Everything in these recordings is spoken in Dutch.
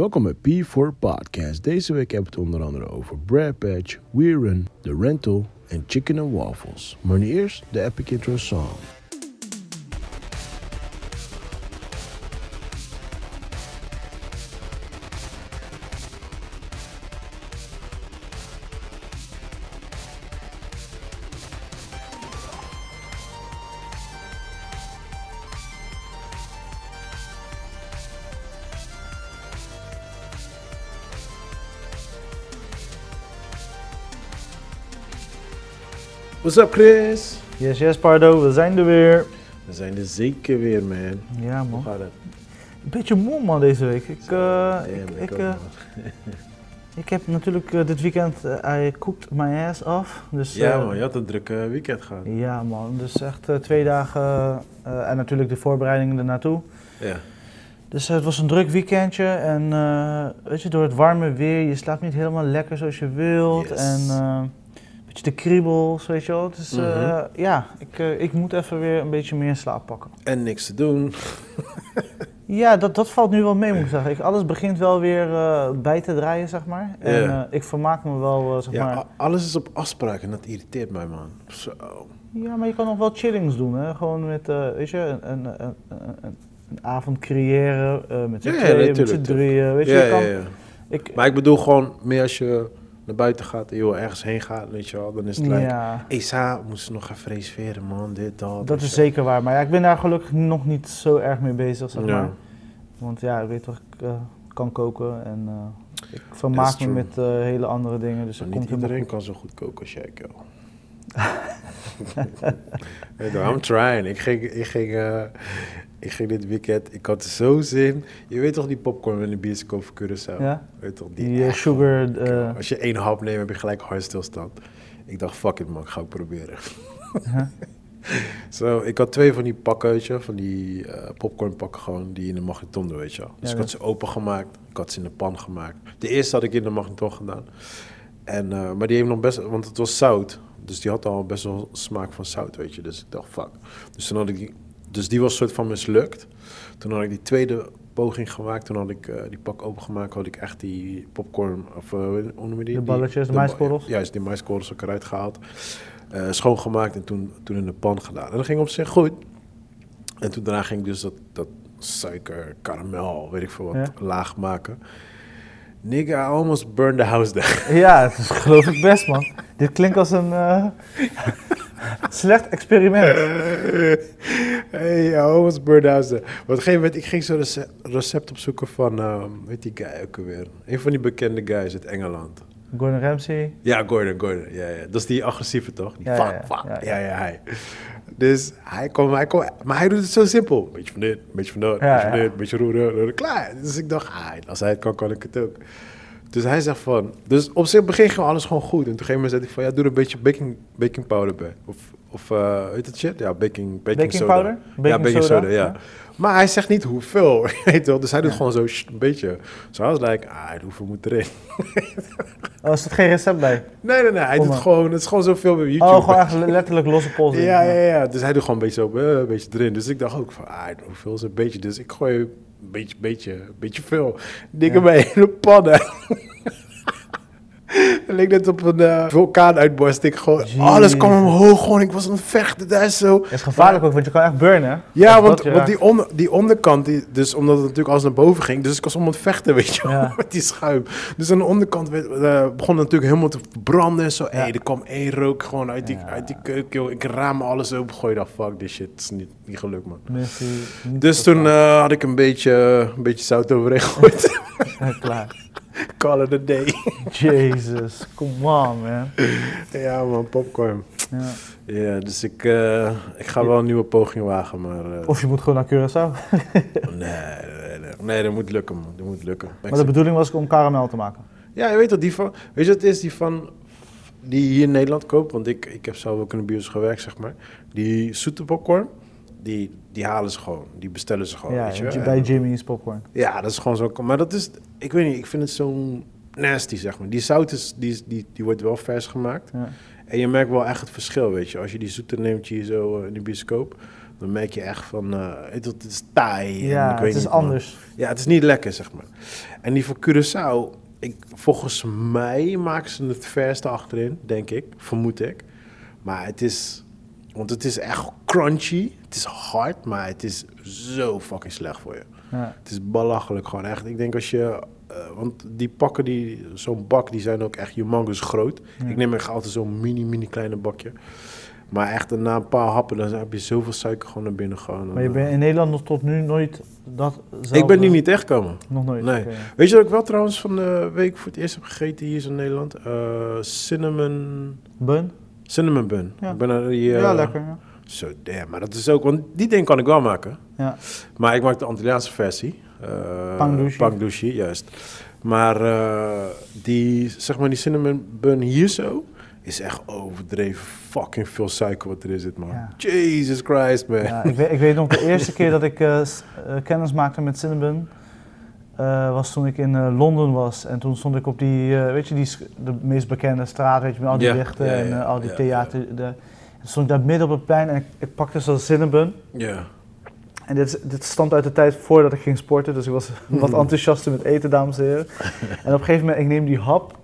Welkom bij P4 Podcast. Deze week hebben we het onder andere over Brad Patch, We Run, The Rental en Chicken and Waffles. Maar nu eerst de epic intro song. What's up Chris? Yes, yes, Pardo, we zijn er weer. We zijn er zeker weer man. Ja, Hoe man. gaat het? Een beetje moe, man, deze week. Ik, eh, Ja, ik, eh, ik heb natuurlijk eh, dit weekend, I cooked my ass off. Dus, ja man, je had een drukke weekend gehad. Ja, man. Dus echt twee dagen en natuurlijk de voorbereidingen ernaartoe. Ja. Dus het was een druk weekendje en weet je, door het warme weer, je slaapt niet helemaal lekker zoals je wilt. Yes. En beetje de kriebels, weet je wel. Dus ja, ik, eh, ik moet even weer een beetje meer slaap pakken. En niks te doen. Ja, dat, dat valt nu wel mee, moet ik zeggen. Ik, alles begint wel weer eh, bij te draaien, zeg maar. En ik vermaak me wel, zeg Ja, maar. alles is op afspraak en dat irriteert mij man. Zo. Ja, maar je kan nog wel chillings doen, hè. Gewoon met, weet je, een, een, een, een, avond creëren met z'n Ja, met z'n drieën, weet je. Je kan, ja, ja. Ik, Maar ik bedoel gewoon meer als je naar buiten gaat en wil ergens heen gaat, weet je wel, dan is het like, ja, moesten we nog even reserveren man, dit, dat. dat is zeker waar. Maar ja, ik ben daar gelukkig nog niet zo erg mee bezig, zeg Ja. maar. Want ja, ik weet toch, ik eh, kan koken en eh, ik vermaak me met eh, hele andere dingen. Dus niet komt iedereen kan zo goed koken als jij, wel, I'm trying. Ik ging, ik, ging, ik ging dit weekend, ik had zo zin. Je weet toch die popcorn in de bioscoop voor Curaçao? Ja? Weet toch, Die eh, echt sugar, eh, Als je één hap neemt, heb je gelijk hartstilstand. Ik dacht, fuck it man, ik ga ook proberen. Huh? Zo, ik had twee van die pakken, weet je, van die eh popcorn pakken gewoon, die in de magneton doen, weet je wel. Dus Ja, ik had ze opengemaakt, ik had ze in de pan gemaakt. De eerste had ik in de magneton gedaan. En, eh, maar die heeft nog best, want het was zout. Dus die had al best wel smaak van zout, weet je. Dus ik dacht, fuck. Dus, toen had ik die, dus die was soort van mislukt. Toen had ik die tweede poging gemaakt. Toen had ik eh, die pak opengemaakt. Had ik echt die popcorn, of eh, hoe noem je die? De balletjes, de ba- maiskorrels? Juist, die maiskorrels ook eruit gehaald. eh, schoongemaakt en toen, toen in de pan gedaan. En dat ging op zich goed. En toen daarna ging ik dus dat, dat suiker, karamel, weet ik veel wat, Ja. laag maken. Nigga, I almost burned the house down. Ja, dat is geloof ik best, man. Dit klinkt als een slecht experiment. hey, I almost burned the house down. Maar op een gegeven moment, ik ging zo recept, recept opzoeken van, ehm weet die guy ook alweer? Een van die bekende guys uit Engeland. Gordon Ramsay. Ja, Gordon, Gordon. Ja, ja. Dat is die agressieve toch? Die Ja, fuck, ja, fuck. ja, Ja, ja. ja, hij. Dus hij komt, hij komt, maar hij doet het zo simpel. Beetje van dit, beetje van dat, Ja, beetje van dit, beetje roeren, roeren, klaar. Dus ik dacht, ah, als hij het kan, kan ik het ook. Dus hij zegt van, dus op zich begin gewoon alles gewoon goed. En toen gegeven moment zei hij van, ja, doe er een beetje baking, baking powder bij. Of, of uh, weet het shit? Ja, baking, baking, Baking soda. powder? ja, Baking soda, soda, ja. ja. Maar hij zegt niet hoeveel, weet wel. Dus hij doet Ja. gewoon zo sh- een beetje. Zo hij was like, ah, hoeveel moet erin? Oh, er staat geen recept bij. Nee, nee, nee. Hij doet Oma. gewoon, het is gewoon zoveel bij YouTube. Oh, gewoon echt letterlijk losse pols. in. Ja, ja, ja. Dus hij doet gewoon een beetje zo, eh, een beetje erin. Dus ik dacht ook van, ah, hoeveel is een beetje? Dus ik gooi beetje, beetje, beetje veel. Dingen Ja. bij hele pannen. Het leek net op een eh, vulkaanuitbarsting. Gewoon, Jezus. alles kwam omhoog. Gewoon, ik was aan het vechten daar zo. Het is gevaarlijk ook, want je kan echt burnen. Ja, want, die, onder, die onderkant, die, dus omdat het natuurlijk alles naar boven ging, dus ik was om het vechten, weet je Ja. met die schuim. Dus aan de onderkant werd, eh, begon het natuurlijk helemaal te branden en zo. Ja. Hey, er kwam één rook gewoon uit die, Ja. uit die keuken, joh. Ik raam alles open, gooi dacht, fuck this shit, het is niet, niet gelukt, man. Niet Dus toen eh, had ik een beetje, een beetje zout overheen gegooid. Klaar. Call it a day. Jezus, come on, man. ja, man, popcorn. Ja. Ja, dus ik, eh, ik ga wel een nieuwe poging wagen, maar... eh, Of je moet gewoon naar Curaçao. nee, nee, nee, nee, dat moet lukken, man. Dat moet lukken. Maar de bedoeling was om karamel te maken. Ja, je weet dat die van. Weet je wat het is? Die van. Die je hier in Nederland koopt. Want ik, ik heb zelf ook in de bios gewerkt, zeg maar. Die zoete popcorn. Die, die halen ze gewoon. Die bestellen ze gewoon. ja, weet je? Bij Jimmy's popcorn. ja, dat is gewoon zo. Maar dat is. Ik weet niet, ik vind het zo nasty, zeg maar. Die zout is. Die, die, die wordt wel vers gemaakt. Ja. En je merkt wel echt het verschil, weet je. Als je die zoete neemt hier zo eh, in de bioscoop. dan merk je echt van, eh, je, het is taai. en Ja, ik weet het is niet, anders. Ja, het is niet lekker, zeg maar. En die van Curaçao, ik, volgens mij maken ze het verste achterin, denk ik, vermoed ik. Maar het is, want het is echt crunchy, het is hard, maar het is zo fucking slecht voor je. Ja. Het is belachelijk gewoon echt. Ik denk als je, eh, want die pakken, die, zo'n bak, die zijn ook echt humongous groot. Ja. Ik neem echt altijd zo'n mini, mini kleine bakje. Maar echt na een paar happen, dan heb je zoveel suiker gewoon naar binnen gewoon. Maar je bent in Nederland nog tot nu nooit dat ik ben hier niet echt komen. Nog nooit? Nee. Weet je wat ik wel trouwens van de week voor het eerst heb gegeten hier in Nederland? Eh, cinnamon, Bun? cinnamon bun. Ja. Ik ben die, eh, ja, lekker. Ja. Zo, damn. Maar dat is ook, want die ding kan ik wel maken. Ja. Maar ik maak de Antilliaanse versie. Uh, Pangdushi. Pangdushi, juist. Maar eh, die, zeg maar, die cinnamon bun hier zo is echt overdreven fucking veel suiker wat erin zit, man. Ja. Jesus Christ, man. Ja, ik, weet, ik weet nog de eerste keer dat ik eh, eh, kennis maakte met Cinnabon. eh, was toen ik in eh, Londen was. En toen stond ik op die, eh, weet je, die, de meest bekende straat, weet je, met al die lichten en eh, al die theater. De, en toen stond ik daar midden op het plein en ik, ik pakte zo'n Cinnabon. Ja. En dit, dit stamt uit de tijd voordat ik ging sporten, dus ik was wat Mhm. enthousiaster met eten, dames en heren. En op een gegeven moment, ik neem die hap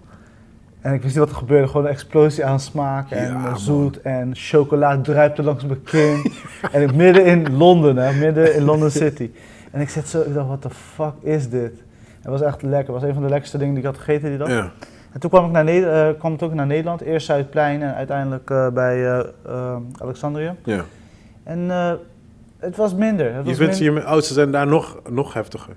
en ik wist niet wat er gebeurde. Gewoon een explosie aan smaak en Ja, eh, man. zoet en chocola druipte langs mijn kin. en ik midden in Londen, hè, midden in London City. En ik zit zo, ik dacht, wat de fuck is dit? Het was echt lekker, het was een van de lekkerste dingen die ik had gegeten die dag. ja. En toen kwam, ik naar Neder- eh, kwam het ook naar Nederland, eerst Zuidplein en uiteindelijk eh, bij eh, Alexandrië. ja. En het was minder. Het Je was vindt min- met oudste zijn daar nog, nog heftiger.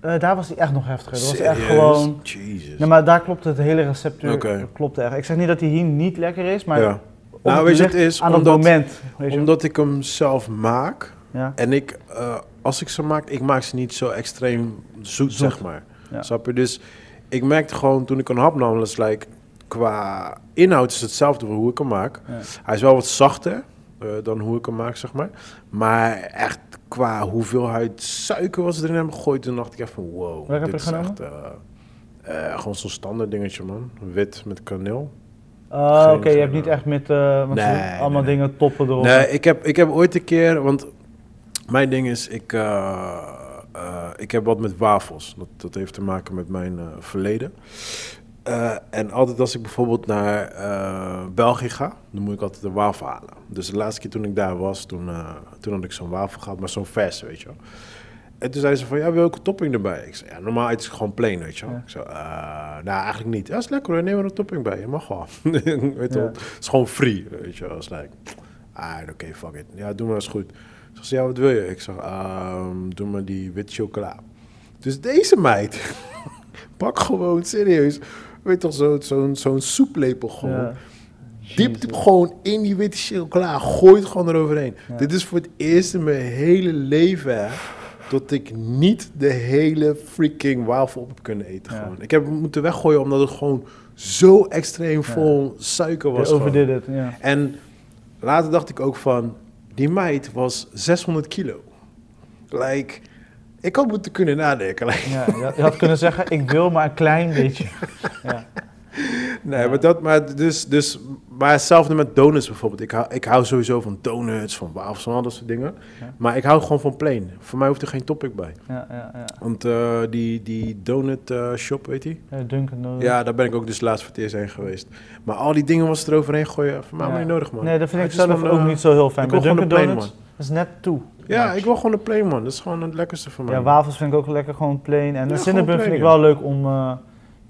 Daar was hij echt nog heftiger. Dat was echt gewoon. Jesus. Nee, maar daar klopt het hele receptuur. Oké. Klopt echt. Ik zeg niet dat hij hier niet lekker is, maar ja. Nou, weet je, het is aan omdat, dat moment. Je? omdat ik hem zelf maak. ja. En ik, als ik ze maak, ik maak ze niet zo extreem zoet, Zoet. zeg maar. Ja. Snap je? Dus ik merkte gewoon toen ik een hap nam, dat is like, qua inhoud is hetzelfde voor hoe ik hem maak. Ja. Hij is wel wat zachter eh, dan hoe ik hem maak, zeg maar. Maar echt qua hoeveelheid suiker wat ze erin hebben gegooid, toen dacht ik echt van wow. Waar heb dit je is echt, eh, eh, gewoon zo'n standaard dingetje, man. Wit met kaneel. Ah, Oké, je hebt niet echt met Nee, allemaal nee. dingen toppen erop. Nee, ik heb, ik heb ooit een keer, want mijn ding is, ik, eh, ik heb wat met wafels. Dat, dat heeft te maken met mijn eh, verleden. Eh, en altijd als ik bijvoorbeeld naar België ga, dan moet ik altijd een wafel halen. Dus de laatste keer toen ik daar was, toen, toen had ik zo'n wafel gehad, maar zo'n verse, weet je wel. En toen zei ze van, ja, welke topping erbij? Ik zei, ja, normaal is het gewoon plain, weet je wel. Ja. Ik zei, nou, eigenlijk niet. Ja, is lekker hoor, neem er een topping bij. Je mag wel. weet je Ja. het is gewoon free, weet je wel. Het is like, ah, oké, fuck it. Ja, doe maar eens goed. Zei, ja, wat wil je? Ik zeg, ehm, doe maar die wit chocola. Dus deze meid, pak gewoon serieus, weet toch, zo'n zo'n zo'n soeplepel gewoon. Ja. Hem Jezus. gewoon in die witte chocola. Gooit gewoon eroverheen. Ja. Dit is voor het eerst in mijn hele leven dat ik niet de hele freaking wafel op heb kunnen eten. Ja. Gewoon. Ik heb hem moeten weggooien omdat het gewoon zo extreem vol suiker was. Je gewoon. overdid het, ja. En later dacht ik ook van, die meid was 600 kilo. Like, ik had moeten kunnen nadenken. Like, ja. Je had- Je had kunnen zeggen, ik wil maar een klein beetje. Ja. Nee, maar dat, maar dus, dus, maar hetzelfde met donuts bijvoorbeeld. Ik hou, ik hou sowieso van donuts, van wafels, van al dat soort dingen. Ja. Maar ik hou gewoon van plain. Voor mij hoeft er geen topping bij. Ja, ja, ja. Want eh, die, die donut eh, shop, weet je? ja Dunkin' Donuts. Ja, daar ben ik ook dus laatst voor het eerst heen geweest. Maar al die dingen was er overheen gooien, voor mij Ja. maar niet nodig, man. Nee, dat vind ik zelf van, ook eh, niet zo heel fijn. ik wil gewoon Dunkin' Donuts is net toe. Ja, ik wil gewoon een plain, man. Dat is gewoon het lekkerste voor mij. Ja, wafels vind ik ook lekker, gewoon plain. En de plain, vind ik wel leuk om...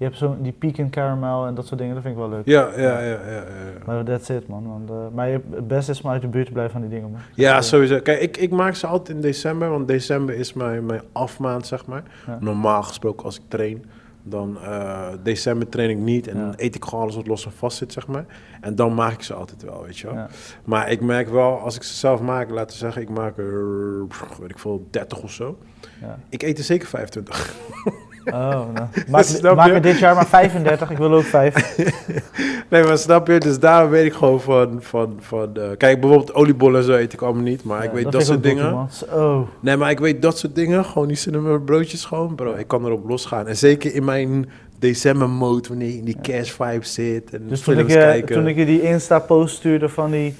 je hebt zo die pecan caramel en dat soort dingen, dat vind ik wel leuk. Ja, ja, ja, ja. Maar that's it, man. Want, eh, maar je, het beste is maar uit de buurt blijven van die dingen, man. Ja, Eh, sowieso. Kijk, ik, ik maak ze altijd in december, want december is mijn, mijn afmaand, zeg maar. Ja. Normaal gesproken als ik train, dan eh, december train ik niet en Ja. dan eet ik gewoon alles wat los en vast zit, zeg maar. En dan maak ik ze altijd wel, weet je wel. Ja. Maar ik merk wel, als ik ze zelf maak, laten we zeggen, ik maak er, weet ik veel, 30 of zo. Ja. Ik eet er zeker 25. Oh, nou. Maak, maak er dit jaar maar 35, ik wil ook 5. nee, maar snap je? Dus daar weet ik gewoon van, van, van eh, kijk, bijvoorbeeld oliebollen en zo eet ik allemaal niet, maar ik weet dat, soort dingen. Oh, Nee, maar ik weet dat soort dingen. Gewoon die cinnamon broodjes gewoon. Bro, ik kan erop losgaan. En zeker in mijn december mode, wanneer je in die cash vibe zit. En dus toen ik, je, kijken. toen ik je die Insta-post stuurde van die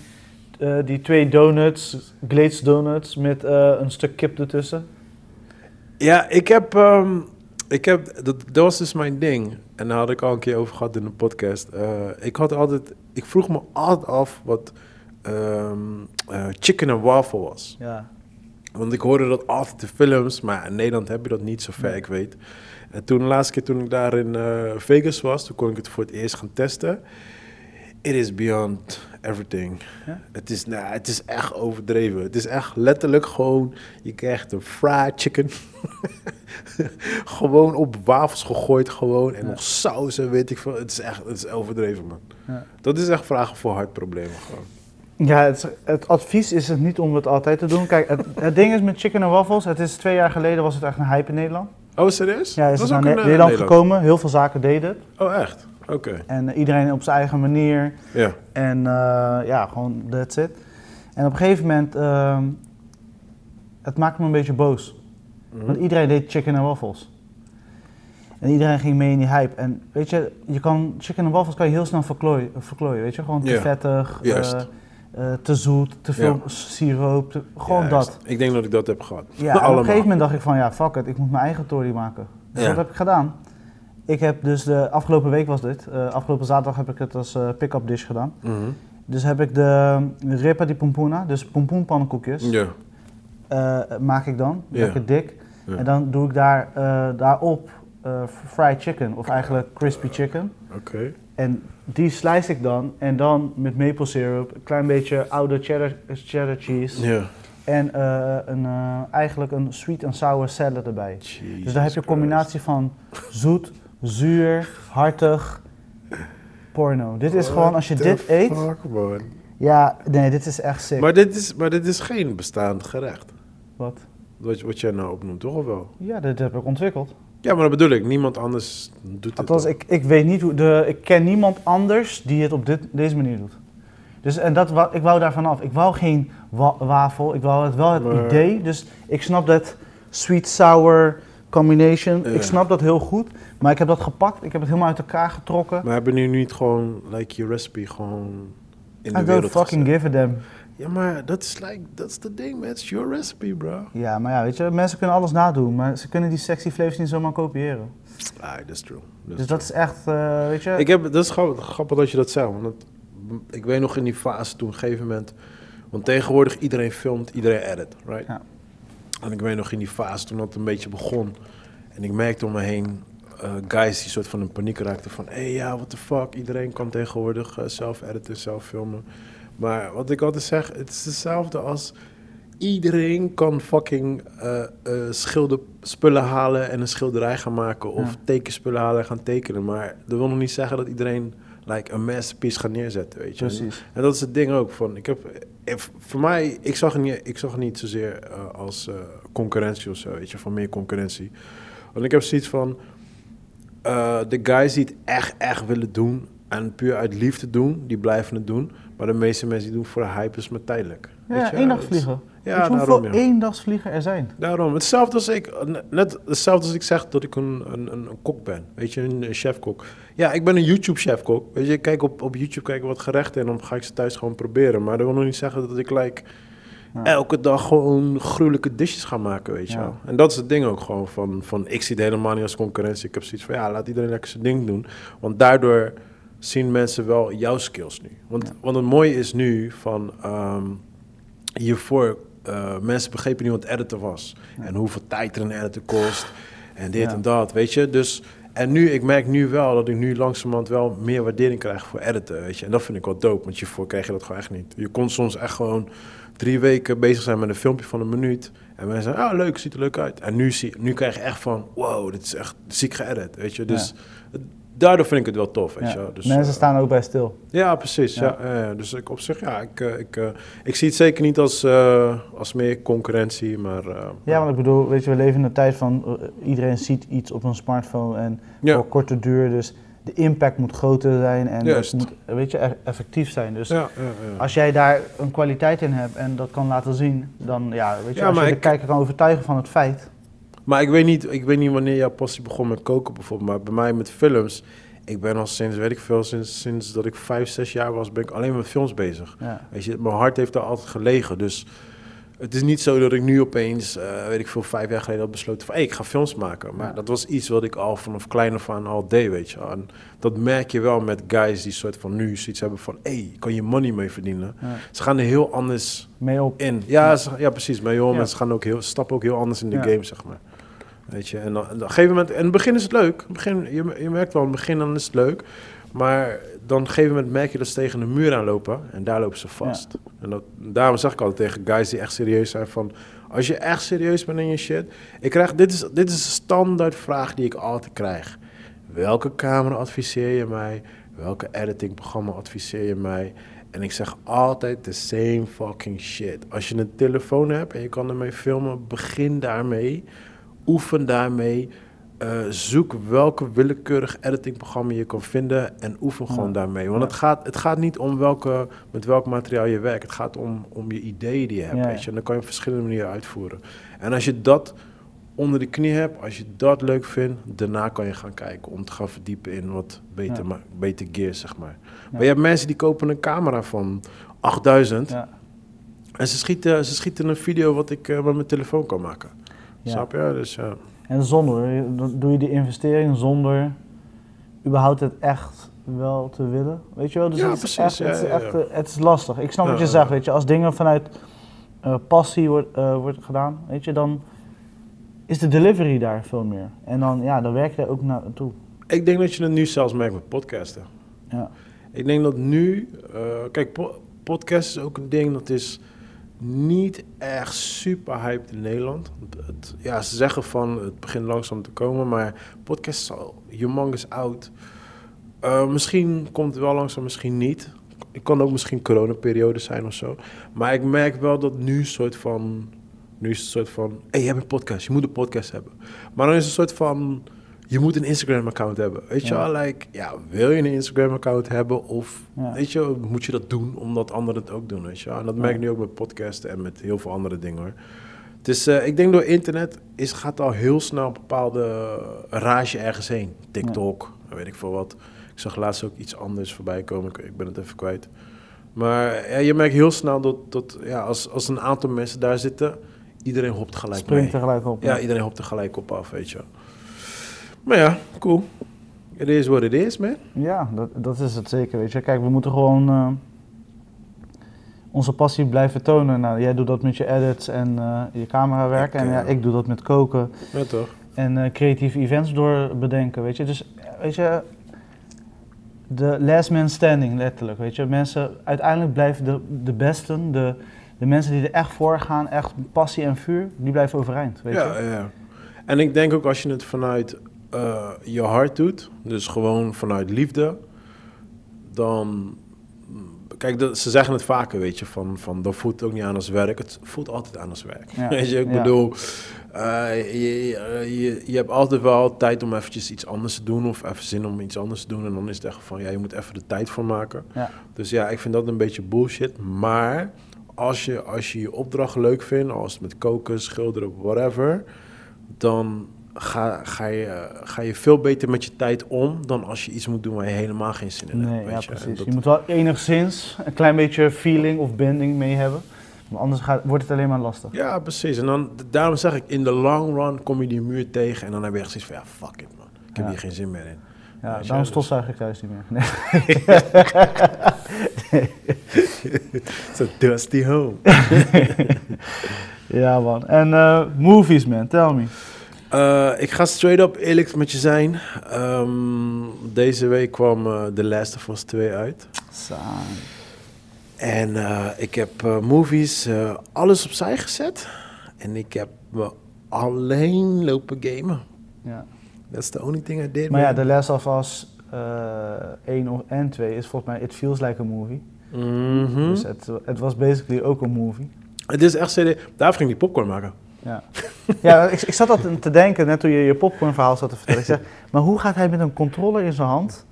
eh, die twee donuts, glazed donuts met eh, een stuk kip ertussen. Ja, ik heb, ehm, ik heb dat, dat was dus mijn ding. En daar had ik al een keer over gehad in de podcast. Eh, ik had altijd, ik vroeg me altijd af wat ehm, eh, chicken en waffle was. Ja. Want ik hoorde dat altijd in films, maar in Nederland heb je dat niet, zover ik weet. En toen de laatste keer toen ik daar in eh, Vegas was, toen kon ik het voor het eerst gaan testen. It is beyond everything. Ja? Het, is, nou, het is echt overdreven. Het is echt letterlijk gewoon, je krijgt een fried chicken. gewoon op wafels gegooid gewoon. En Ja. nog saus en weet ik veel. Het is echt het is overdreven, man. Ja. Dat is echt vragen voor hartproblemen gewoon. Ja, het, het advies is het niet om het altijd te doen. Kijk, het, het ding is met chicken en waffles, het is twee jaar geleden was het echt een hype in Nederland. Oh, serieus? Ja, is Dat het naar Ne- eh, Nederland gekomen, heel veel zaken deden het. Oh, echt? Oké. En eh, iedereen op zijn eigen manier. Ja. En eh, ja, gewoon that's it. En op een gegeven moment, ehm, het maakte me een beetje boos. Mhm. Want iedereen deed chicken en waffles. En iedereen ging mee in die hype. En weet je, je kan, chicken en waffles kan je heel snel verklooien, verklooien weet je. Gewoon te vettig, Juist. eh, eh, te zoet, te veel siroop, te- gewoon dat. Ik denk dat ik dat heb gehad. Ja, op een gegeven moment dacht ik van, ja, fuck it, ik moet mijn eigen tory maken. Dus Ja. wat heb ik gedaan? Ik heb dus de afgelopen week was dit. eh, afgelopen zaterdag heb ik het als eh, pick-up dish gedaan. Mhm. Dus heb ik de ripa di pompona, dus pompoenpannenkoekjes, Ja. eh, maak ik dan, Ja. lekker dik. Ja. En dan doe ik daar, daarop fried chicken, of eigenlijk crispy chicken. Oké. En die slice ik dan, en dan met maple syrup, een klein beetje oude cheddar, cheddar cheese. Ja. En een, eigenlijk een sweet and sour salad erbij. Dus dan heb je een combinatie van zoet, zuur, hartig, porno. Dit is What gewoon, als je dit eet, man. ja, nee, dit is echt sick. Maar dit, is, maar dit is geen bestaand gerecht. Wat? Wat, je- wat jij nou opnoemt, toch of wel? Ja, dit heb ik ontwikkeld. Ja, maar dat bedoel ik. Niemand anders doet. Althans, ik, ik weet niet hoe, de, ik ken niemand anders die het op dit, deze manier doet. Dus en dat, ik wou daarvan af. Ik wou geen wa- wafel, ik wou het wel het Maar- idee. Dus ik snap dat sweet-sour combination, Ja. ik snap dat heel goed. Maar ik heb dat gepakt, ik heb het helemaal uit elkaar getrokken. Maar hebben nu niet gewoon, like, je recipe gewoon in de I don't wereld fucking gezet? give a damn. Ja, maar dat is like, that's the ding, man. It's your recipe, bro. Ja, maar ja, weet je, mensen kunnen alles nadoen, maar ze kunnen die sexy flavors niet zomaar kopiëren. Ah, that's true. That's Dus dat is echt, eh, weet je... Ik heb, dat is grappig, grappig dat je dat zegt. Want dat- ik weet nog in die fase toen, op een gegeven moment. Want tegenwoordig iedereen filmt, iedereen edit, right? Ja. En ik weet nog in die fase toen dat een beetje begon. En ik merkte om me heen eh, guys die soort van in paniek raakten van... Hé, hey, ja, what the fuck, iedereen kan tegenwoordig eh, zelf editen, zelf filmen. Maar wat ik altijd zeg, het is hetzelfde als... Iedereen kan fucking eh eh schilderspullen halen en een schilderij gaan maken. Of Ja. tekenspullen halen en gaan tekenen. Maar dat wil nog niet zeggen dat iedereen like, een masterpiece gaat neerzetten, weet je. Precies. En dat is het ding ook van, ik heb, eh, voor mij, ik zag het niet, ik zag het niet zozeer eh, als eh, concurrentie of zo, weet je, van meer concurrentie. Want ik heb zoiets van, de guys die het echt, echt willen doen en puur uit liefde doen, die blijven het doen. Maar de meeste mensen die doen voor de hype is maar tijdelijk. weet Ja, je. is- vliegen. Ja, je daarom, hoeveel ja. eendagsvliegen er zijn? Daarom, hetzelfde als ik, net hetzelfde als ik zeg dat ik een, een, een, kok ben, weet je, een, chefkok. Ja, ik ben een YouTube-chefkok, weet je, ik kijk op, op YouTube kijken wat gerechten en dan ga ik ze thuis gewoon proberen. Maar dat wil nog niet zeggen dat ik like, Ja. elke dag gewoon gruwelijke dishes ga maken, weet je wel. En dat is het ding ook gewoon van, van, ik zie het helemaal niet als concurrentie. Ik heb zoiets van, ja, laat iedereen lekker zijn ding doen. Want daardoor zien mensen wel jouw skills nu. Want, want het mooie is nu van, ehm, hiervoor, eh, mensen begrepen niet wat editen was. Ja. En hoeveel tijd er een editor kost. En dit Ja. en dat, weet je. Dus, en nu, ik merk nu wel dat ik nu langzamerhand wel meer waardering krijg voor editen, weet je. En dat vind ik wel dope, want hiervoor kreeg je dat gewoon echt niet. Je kon soms echt gewoon drie weken bezig zijn met een filmpje van een minuut. En mensen zeggen, ah leuk, ziet er leuk uit. En nu, zie, nu krijg je echt van, wow, dit is echt ziek geëdit, weet je. Dus daardoor vind ik het wel tof, weet Ja. je wel. Dus, Mensen eh, staan ook bij stil. ja, precies. Ja. Dus ik op zich, ja, ik, eh, ik, eh, ik zie het zeker niet als, als meer concurrentie, maar... Ja, want ik bedoel, weet je, we leven in een tijd van iedereen ziet iets op een smartphone en Ja. voor korte duur. Dus de impact moet groter zijn en het moet, weet je, e- effectief zijn. Dus ja, ja, ja. als jij daar een kwaliteit in hebt en dat kan laten zien, dan ja, weet je, als je de ik- kijker kan overtuigen van het feit. Maar ik weet, niet, ik weet niet wanneer jouw passie begon met koken bijvoorbeeld, maar bij mij met films, ik ben al sinds, weet ik veel, sinds, sinds dat ik vijf, zes jaar was, ben ik alleen met films bezig. Ja. Weet je, mijn hart heeft daar altijd gelegen. Dus het is niet zo dat ik nu opeens, eh, weet ik veel, vijf jaar geleden had besloten van, hey, ik ga films maken. Maar Ja. dat was iets wat ik al vanaf klein af aan al deed, weet je. En dat merk je wel met guys die soort van nu zoiets hebben van, hey, kan je money mee verdienen? Ja. Ze gaan er heel anders Mee op. in. Ja, ze- ja precies. Maar joh, Ja. mensen gaan ook heel, stappen ook heel anders in de game, zeg maar. Weet je, en dan, en op een gegeven moment, in het begin is het leuk. Het begin, je, je merkt wel, in het begin dan is het leuk. Maar dan op een gegeven moment merk je dat ze tegen een muur aanlopen en daar lopen ze vast. En dat, daarom zeg ik altijd tegen guys die echt serieus zijn van, als je echt serieus bent in je shit. Ik krijg, dit is, dit is een standaard vraag die ik altijd krijg. Welke camera adviseer je mij? Welke editingprogramma adviseer je mij? En ik zeg altijd the same fucking shit. Als je een telefoon hebt en je kan ermee filmen, begin daarmee. Oefen daarmee. Eh, zoek welke willekeurig editingprogramma je kan vinden en oefen gewoon daarmee. Want Ja. het, gaat, het gaat niet om welke, met welk materiaal je werkt. Het gaat om, om je ideeën die je hebt. Ja, Weet je? En dan kan je op verschillende manieren uitvoeren. En als je dat onder de knie hebt, als je dat leuk vindt, daarna kan je gaan kijken om te gaan verdiepen in wat beter, beter gear, zeg maar. Maar je hebt mensen die kopen een camera van 8000 Ja. en ze schieten, ze schieten een video wat ik eh, met mijn telefoon kan maken. Ja. Snap je? Dus. En zonder, doe je die investering zonder überhaupt het echt wel te willen. Weet je wel? Dus Ja, het, is precies, echt, het, is echt, het is lastig. Ik snap wat je zegt, weet je. Als dingen vanuit eh, passie wordt, eh, wordt gedaan, weet je, dan is de delivery daar veel meer. En dan, ja, dan werk je daar ook naartoe. Ik denk dat je het nu zelfs merkt met podcasten. Ja. Ik denk dat nu, eh, kijk, po- podcast is ook een ding dat is niet echt super hyped in Nederland. Het, ja, ze zeggen van het begint langzaam te komen, maar podcast is al humongous oud. Eh, misschien komt het wel langzaam, misschien niet. Het kan ook misschien coronaperiode zijn of zo. Maar ik merk wel dat nu een soort van, nu is het een soort van, hey, je hebt een podcast, je moet een podcast hebben. Maar dan is het een soort van, je moet een Instagram-account hebben. Weet je wel, like, ja, wil je een Instagram-account hebben of, weet je, moet je dat doen omdat anderen het ook doen, weet je wel. En dat merk ik nu ook met podcasten en met heel veel andere dingen, hoor. Dus eh, ik denk door internet is, gaat al heel snel een bepaalde rage ergens heen. TikTok, weet ik veel wat. Ik zag laatst ook iets anders voorbij komen, ik, ik ben het even kwijt. Maar ja, je merkt heel snel dat, dat ja, als, als een aantal mensen daar zitten, iedereen hopt gelijk Springt mee. tegelijk op. Ja, iedereen hopt er gelijk op af, weet je. Maar ja, cool. It is what it is, man. Ja, dat, dat is het zeker. Weet je. Kijk, we moeten gewoon eh, onze passie blijven tonen. Nou, jij doet dat met je edits en eh, je camerawerk. En ja, ik doe dat met koken Ja, toch? en eh, creatieve events door bedenken. Weet je. Dus weet je, de last man standing letterlijk. Weet je. Mensen, uiteindelijk blijven de, de besten, de, de mensen die er echt voor gaan, echt passie en vuur, die blijven overeind. Weet Ja, je. ja. En ik denk ook als je het vanuit eh, je hart doet, dus gewoon vanuit liefde, dan. Kijk, dat, ze zeggen het vaker, weet je, van, van dat voelt ook niet aan als werk. Het voelt altijd aan als werk. Ja, Weet je, ik ja. bedoel, eh, je, je, je, je hebt altijd wel tijd om eventjes iets anders te doen of even zin om iets anders te doen. En dan is het echt van, ja, je moet even de tijd voor maken. Ja. Dus ja, ik vind dat een beetje bullshit. Maar als je als je, je opdracht leuk vindt, als het met koken, schilderen, whatever, dan ga, ga, je, ga je veel beter met je tijd om dan als je iets moet doen waar je helemaal geen zin in hebt. Weet ja, je. En precies. dat- Je moet wel enigszins een klein beetje feeling of binding mee hebben. Want anders gaat, wordt het alleen maar lastig. Ja, precies. En dan, daarom zeg ik, in de long run kom je die muur tegen en dan heb je echt zoiets van, ja, fuck it man. Ik heb Ja. hier geen zin meer in. Ja, je, daarom dus- stofzuig ik thuis niet meer. Nee. It's a dusty home. Ja, man. En eh, movies, man. Tell me. Eh, ik ga straight up eerlijk met je zijn. Ehm, deze week kwam eh The Last of Us 2 uit. Saan. En eh, ik heb movies, alles opzij gezet. En ik heb me alleen lopen gamen. Ja. That's the only thing I did. Maar ja. The Last of Us eh 1 of- en 2 is volgens mij It Feels Like a Movie. Mhm. Dus het, het was basically ook een movie. Het is echt serieus. Daar ging die popcorn maken. Ja, ja ik, ik zat dat te denken net toen je je popcorn verhaal zat te vertellen. Ik zeg, maar hoe gaat hij met een controller in zijn hand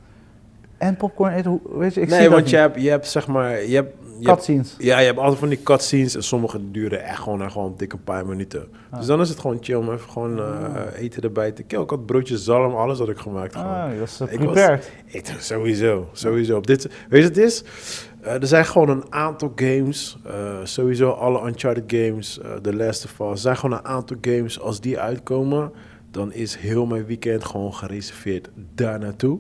En popcorn eten, hoe- weet je, ik zie nee, dat want je niet. hebt, je hebt zeg maar... Je hebt, je hebt, Cutscenes. ja, je hebt altijd van die cutscenes en sommige duren echt gewoon, echt gewoon een dikke paar minuten. Ah. Dus dan is het gewoon chill om even gewoon eh, eten erbij te killen. Ik had broodjes zalm, alles had ik gemaakt gewoon. Ah, dat is uh, Ik was-. Ik, sowieso, sowieso. Op dit, weet je wat het is? Eh, er zijn gewoon een aantal games, eh, sowieso alle Uncharted games, eh The Last of Us. Er zijn gewoon een aantal games, als die uitkomen, dan is heel mijn weekend gewoon gereserveerd daar naartoe.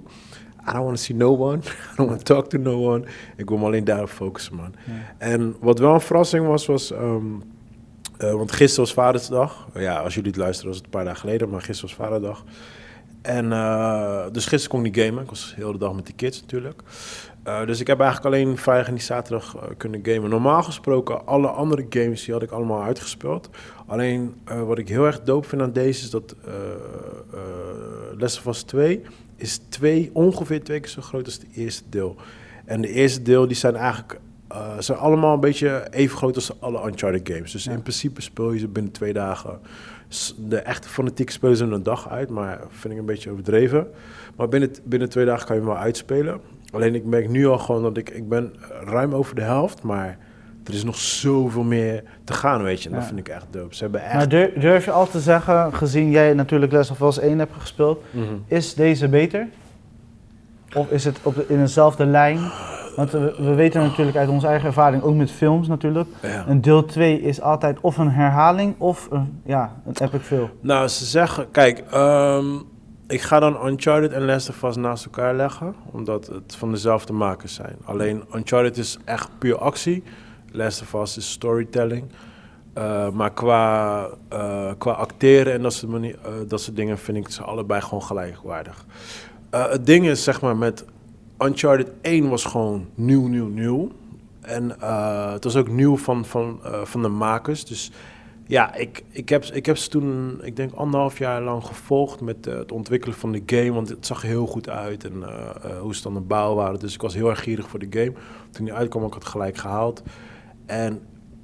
I don't want to see no one. I don't want to talk to no one. Ik wil me alleen daarop focussen, man. En wat wel een verrassing was, was... ehm, eh, want gisteren was Vadersdag. Ja, als jullie het luisteren was het een paar dagen geleden, maar gisteren was Vaderdag. En dus gisteren kon ik niet gamen. Ik was heel de dag met de kids natuurlijk. Eh, dus ik heb eigenlijk alleen vrijdag en die zaterdag eh, kunnen gamen. Normaal gesproken, alle andere games die had ik allemaal uitgespeeld. Alleen eh, wat ik heel erg dope vind aan deze is dat Last of Us 2 is twee, ongeveer twee keer zo groot als het eerste deel. En de eerste deel die zijn eigenlijk zijn allemaal een beetje even groot als alle Uncharted games. Dus Ja. in principe speel je ze binnen twee dagen. De echte fanatieke spelen ze een dag uit, maar vind ik een beetje overdreven. Maar binnen, binnen twee dagen kan je hem wel uitspelen. Alleen ik merk nu al gewoon dat ik, ik ben ruim over de helft, maar er is nog zoveel meer te gaan, weet je. En dat vind ik echt dope. Ze hebben echt... Maar durf, durf je al te zeggen, gezien jij natuurlijk Last of Us 1 hebt gespeeld, Mhm. is deze beter? Of is het op de, in dezelfde lijn? Want we, we weten natuurlijk uit onze eigen ervaring, ook met films natuurlijk, Ja. een deel 2 is altijd of een herhaling of een, ja, een epic film. Nou, ze zeggen, kijk, ehm, ik ga dan Uncharted en Last of Us naast elkaar leggen, omdat het van dezelfde makers zijn. Alleen Uncharted is echt puur actie, Last of Us is storytelling. Eh, maar qua, eh, qua acteren en dat soort, eh, dat soort dingen vind ik ze allebei gewoon gelijkwaardig. Het ding is, zeg maar, met Uncharted 1 was gewoon nieuw, nieuw, nieuw. En het was ook nieuw van, van, van de makers. Dus ja, ik, ik, heb, ik heb ze toen, ik denk anderhalf jaar lang gevolgd met eh, het ontwikkelen van de game. Want het zag heel goed uit en eh, eh, hoe ze dan de bouw waren. Dus ik was heel erg gierig voor de game. Toen die uitkwam, ik het gelijk gehaald. En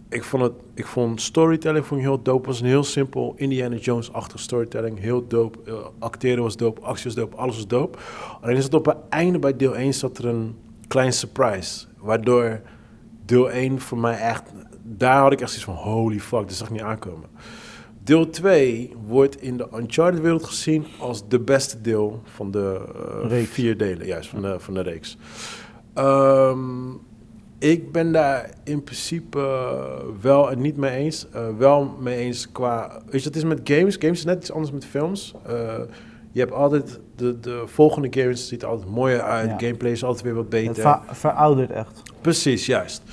ik vond, het, ik vond storytelling vond heel dope. Het was een heel simpel Indiana Jones-achtig storytelling. Heel dope. Eh, acteren was dope, actie was dope, alles was dope. Alleen is het op het einde bij deel 1 zat er een klein surprise. Waardoor deel 1 voor mij echt... Daar had ik echt zoiets van, holy fuck, dit zag ik niet aankomen. Deel 2 wordt in de Uncharted-wereld gezien als de beste deel van de Reeks. vier delen. Juist, van de, van de reeks. Ehm, ik ben daar in principe eh, wel en niet mee eens. Eh, wel mee eens qua... Weet je, het is met games. Games is net iets anders met films. Je hebt altijd... De, de volgende games ziet er altijd mooier uit. Ja. Gameplay is altijd weer wat beter. ver- veroudert echt. Precies, juist.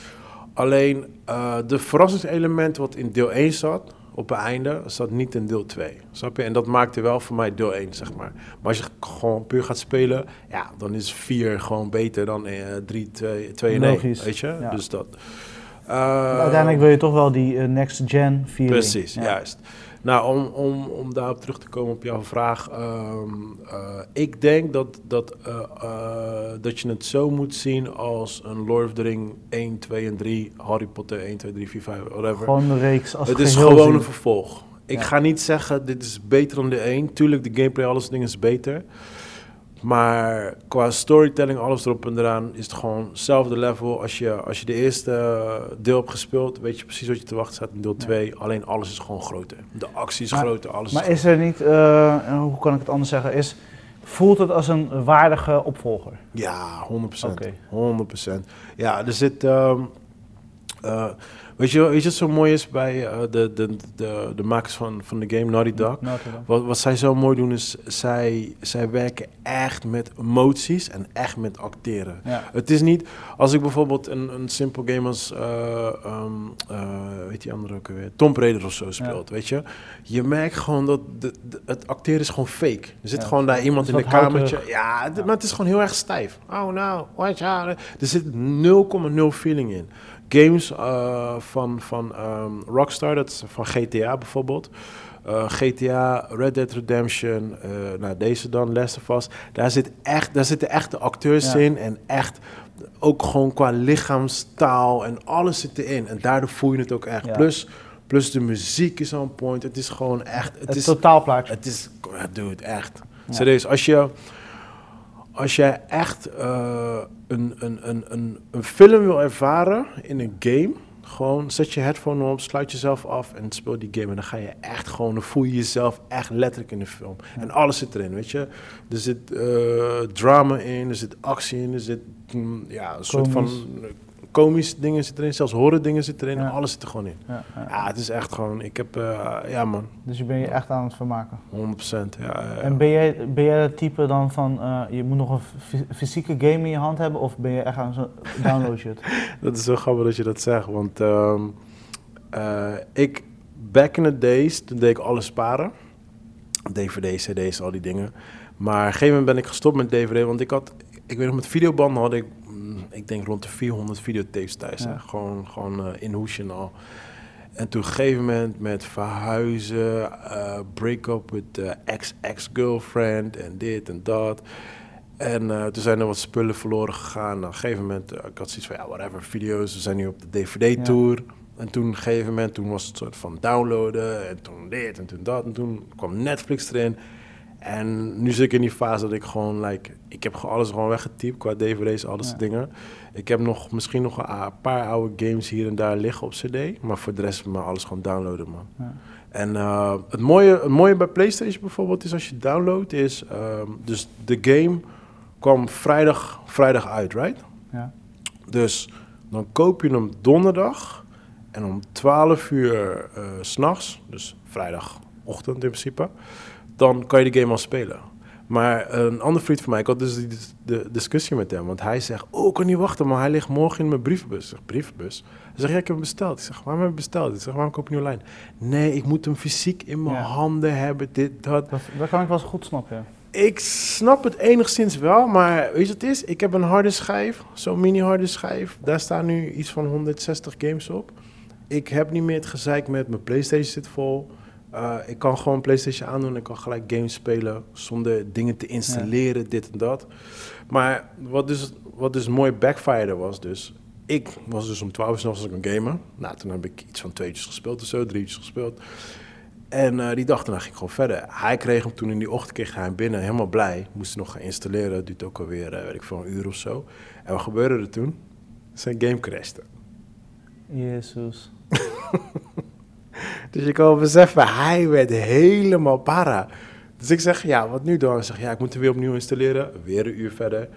Alleen uh, de verrassingselement wat in deel 1 zat, op het einde, zat niet in deel 2. Snap je? En dat maakte wel voor mij deel 1, zeg maar. Maar als je gewoon puur gaat spelen, ja, dan is 4 gewoon beter dan uh, 3, 2, 2 en 1. Logisch, Weet je? ja. Dus dat. Uh, uiteindelijk wil je toch wel die uh, next gen feeling. Precies, Ja. juist. Nou, om, om, om daarop terug te komen op jouw vraag. ehm, eh, ik denk dat, dat, eh, eh, dat je het zo moet zien als een Lord of the Ring 1, 2 en 3, Harry Potter 1, 2, 3, 4, 5, whatever. Gewoon de reeks als het is gewoon zien. een vervolg. Ik Ja. ga niet zeggen, dit is beter dan de 1. Tuurlijk, de gameplay, alles dingen is beter. Maar qua storytelling, alles erop en eraan, is het gewoon hetzelfde level. Als je, als je de eerste eh, deel hebt gespeeld, weet je precies wat je te wachten staat in deel Ja. 2. Alleen alles is gewoon groter. De actie is Maar- groter, alles Maar is is er niet, eh, hoe kan ik het anders zeggen, is, voelt het als een waardige opvolger? Ja, 100%. Oké. 100%. Ja, er zit. ehm, eh, weet, je, weet je wat zo mooi is bij eh, de, de, de, de makers van, van de game, Naughty Dog? Naughty Dog. Wat, wat zij zo mooi doen is, zij, zij werken echt met emoties en echt met acteren. Ja. Het is niet, als ik bijvoorbeeld een, een simpel game als, ehm, eh, weet die andere ook weer, Tomb Raider of zo speelt, weet je. Je merkt gewoon dat de, de- het acteren is gewoon fake. Er zit Ja, gewoon daar iemand in een houterig. kamertje. Ja. maar het is gewoon heel erg stijf. Oh nou, watch out. Er zit 0,0 feeling in. Games eh, van, van ehm, Rockstar, dat is van GTA bijvoorbeeld. Eh, GTA, Red Dead Redemption, eh, nou deze dan, Last of Us. Daar, zit echt, daar zitten echte acteurs Ja. in en echt ook gewoon qua lichaamstaal en alles zit erin. En daardoor voel je het ook echt. Ja. Plus, plus de muziek is on point. Het is gewoon echt... Het, Het, is, totaalplaatje. het is, dude, echt. Ja. Serieus, als je, als jij echt eh, een, een, een, een, een film wil ervaren in een game, gewoon zet je headphone op, sluit jezelf af en speel die game. En dan ga je echt gewoon, dan voel je jezelf echt letterlijk in de film. En alles zit erin, weet je. Er zit eh, drama in, er zit actie in, er zit mm, ja, een soort van Komisch. komische dingen zit erin, zelfs horror dingen zit erin. Ja. Alles zit er gewoon in. Ja, ja. Ja, het is echt gewoon, ik heb, eh, ja man, Dus je bent je echt aan het vermaken. 100%. Ja. En ben jij, ben jij het type dan van, eh, je moet nog een fy- fysieke game in je hand hebben, of ben je echt aan zo'n download shit? Dat is zo grappig dat je dat zegt, want ehm, eh, ik, back in the days, toen deed ik alles sparen. DVD, CD's, al die dingen. Maar op een gegeven moment ben ik gestopt met DVD, want ik had, ik weet nog, met videobanden had ik, ik denk rond de 400 videotapes thuis. Ja. Gewoon, gewoon eh, in hoesje en al. En toen op een gegeven moment met verhuizen, eh, break-up with de ex-ex-girlfriend en dit en dat. En eh, toen zijn er wat spullen verloren gegaan. Op een gegeven moment, eh, ik had zoiets van, ja, whatever, video's. We zijn nu op de DVD-tour. En toen op een gegeven moment, toen was het soort van downloaden. En toen dit en toen dat. En toen kwam Netflix erin. En nu zit ik in die fase dat ik gewoon, like, ik heb gewoon alles gewoon weggetypt qua DVD's, alles Ja. dingen. Ik heb nog, misschien nog een paar oude games hier en daar liggen op CD. Maar voor de rest, maar alles gewoon downloaden, man. Ja. En eh, het, mooie, het mooie bij PlayStation bijvoorbeeld is als je downloadt, is ehm, dus de game kwam vrijdag, vrijdag uit, right? Ja. Dus dan koop je hem donderdag en om 12 uur eh, s s'nachts, dus vrijdagochtend in principe, dan kan je de game al spelen. Maar een andere vriend van mij, ik had dus die de discussie met hem, want hij zegt, oh, ik kan niet wachten, maar hij ligt morgen in mijn brievenbus. Ik zeg, brievenbus? Hij zegt, ja, ik heb hem besteld. Ik zeg, waarom heb je besteld? Ik zeg, waarom koop je online? Nee, ik moet hem fysiek in mijn Ja. handen hebben, dit, dat. Dat, dat kan ik wel eens goed snappen. Ik snap het enigszins wel, maar weet je wat het is? Ik heb een harde schijf, zo'n mini harde schijf. Daar staan nu iets van 160 games op. Ik heb niet meer het gezeik met mijn PlayStation zit vol. Uh, ik kan gewoon PlayStation aandoen en ik kan gelijk games spelen zonder dingen te installeren, dit en dat. Maar wat dus, wat dus mooi backfire was dus... Ik was dus om 12 uur 's nachts als ik een gamer. Nou, toen heb ik iets van tweetjes gespeeld of zo, drietjes gespeeld. En eh, die dag daarna ging ik gewoon verder. Hij kreeg hem toen in die ochtend kreeg hij hem binnen, helemaal blij. Moest hij nog gaan installeren, dat duurt ook alweer, eh, weet ik veel, een uur of zo. En wat gebeurde er toen? Zijn game crashte. Jezus. Dus je kan wel beseffen, hij werd helemaal para. Dus ik zeg, ja, wat nu dan? Hij zegt, ja, ik moet hem weer opnieuw installeren. Weer een uur verder.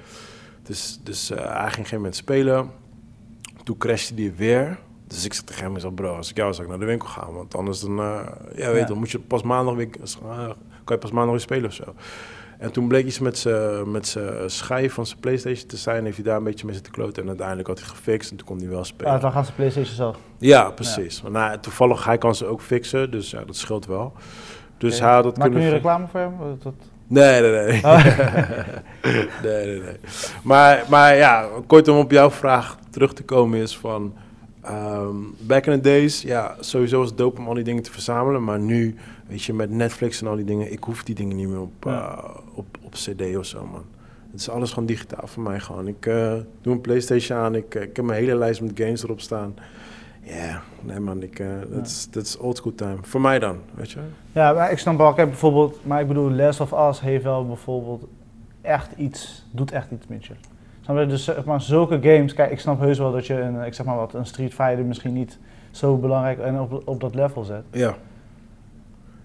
Dus, dus eh, hij ging geen moment spelen. Toen crashte hij weer. Dus ik zeg tegen hem, ik bro, als ik jou was, zou ik naar de winkel gaan. Want anders dan, eh, ja, weet Ja. dan moet je pas maandag weer, eh, kan je pas maandag weer spelen of zo. En toen bleek iets met zijn met schijf van zijn Playstation te zijn. Heeft hij daar een beetje mee zitten kloten. En uiteindelijk had hij gefixt en toen kon hij wel spelen. Ja, dan gaat ze PlayStation zelf. Ja, precies. Maar nou, toevallig, hij kan ze ook fixen, dus ja, dat scheelt wel. Dus Oké. hij had dat Maak je nu reclame voor hem? Dat- Nee, nee, nee. Oh. nee, nee, nee. Maar, maar ja, kort om op jouw vraag terug te komen is van... ehm, back in the days, ja, sowieso was het dope om al die dingen te verzamelen. Maar nu, weet je, met Netflix en al die dingen... Ik hoef die dingen niet meer op, Ja. eh, op, op cd of zo, man. Het is alles gewoon digitaal voor mij gewoon. Ik eh, doe een Playstation aan, ik, eh, ik heb mijn hele lijst met games erop staan. Ja, nee man, ik, dat is dat is old school time. Voor mij dan, weet je. Ja, maar ik snap wel. Kijk, bijvoorbeeld, maar ik bedoel, Last of Us heeft wel bijvoorbeeld echt iets, doet echt iets met je. Snap je? Dus zeg maar, zulke games, kijk, ik snap heus wel dat je een, ik zeg maar wat, een Street Fighter misschien niet zo belangrijk en op, op dat level zet. Ja.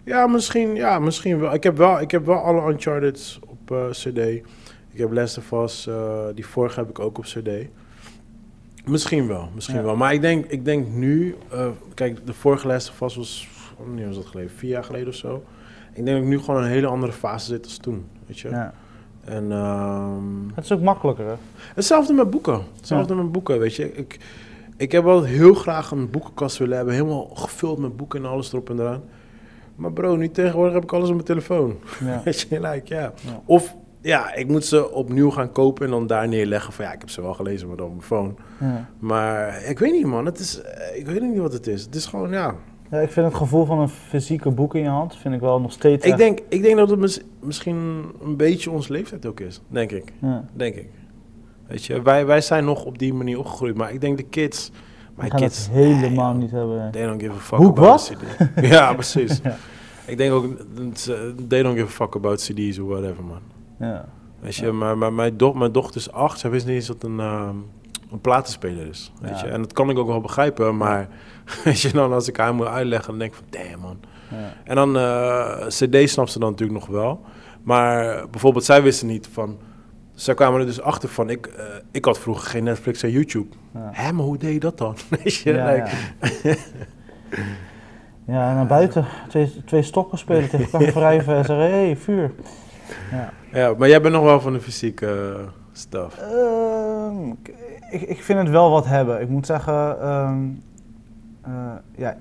Ja, misschien, ja, misschien wel. Ik heb wel, ik heb wel alle Uncharted op eh, CD. Ik heb Last of Us, eh, die vorige heb ik ook op CD. Misschien wel, misschien Ja. wel. Maar ik denk, ik denk nu, eh, kijk, de vorige Last of Us was, wanneer was dat geleden? Vier jaar geleden of zo. Ik denk dat ik nu gewoon een hele andere fase zit als toen, weet je. Ja. En ehm, Het is ook makkelijker, hè? Hetzelfde met boeken. Hetzelfde met boeken, weet je. Ik, ik heb wel heel graag een boekenkast willen hebben. Helemaal gevuld met boeken en alles erop en eraan. Maar bro, nu tegenwoordig heb ik alles op mijn telefoon. Ja. Weet je, like, ja. Ja. Of ja, ik moet ze opnieuw gaan kopen en dan daar neerleggen. Van ja, ik heb ze wel gelezen, maar dan op mijn phone. Ja. Maar ik weet niet, man. Het is, eh, ik weet niet wat het is. Het is gewoon, ja. Ja, ik vind het gevoel van een fysieke boek in je hand, vind ik wel nog steeds Ik echt- denk, ik denk dat het mis- misschien een beetje onze leeftijd ook is. Denk ik. Ja. Denk ik. Weet je, wij, wij zijn nog op die manier opgegroeid. Maar ik denk de kids... Ik Mijn kids... het helemaal nee, niet hebben. They don't give a fuck Boek about wat? CD. ja, precies. Ja. Ik denk ook... dat ze- They don't give a fuck about CD's or whatever, man. Ja. Weet je, Ja. maar, maar mijn, mijn dochter is acht, zij wist niet eens dat een, ehm, een platenspeler is. Weet Ja. je? En dat kan ik ook wel begrijpen, maar weet je, dan als ik haar moet uitleggen, dan denk ik van, damn man. Ja. En dan, eh cd snapt ze dan natuurlijk nog wel. Maar bijvoorbeeld, zij wisten niet van... Zij kwamen er dus achter van, ik, eh, ik had vroeger geen Netflix en YouTube. Ja. Hè, maar hoe deed je dat dan? Je, Ja, like- ja. ja, en naar buiten twee, twee stokken spelen tegen elkaar wrijven en zeggen, hé, hey, vuur. Ja. ja, maar jij bent nog wel van de fysieke eh, stuff. Ehm, ik- ik, vind het wel wat hebben. Ik moet zeggen, eh, ja,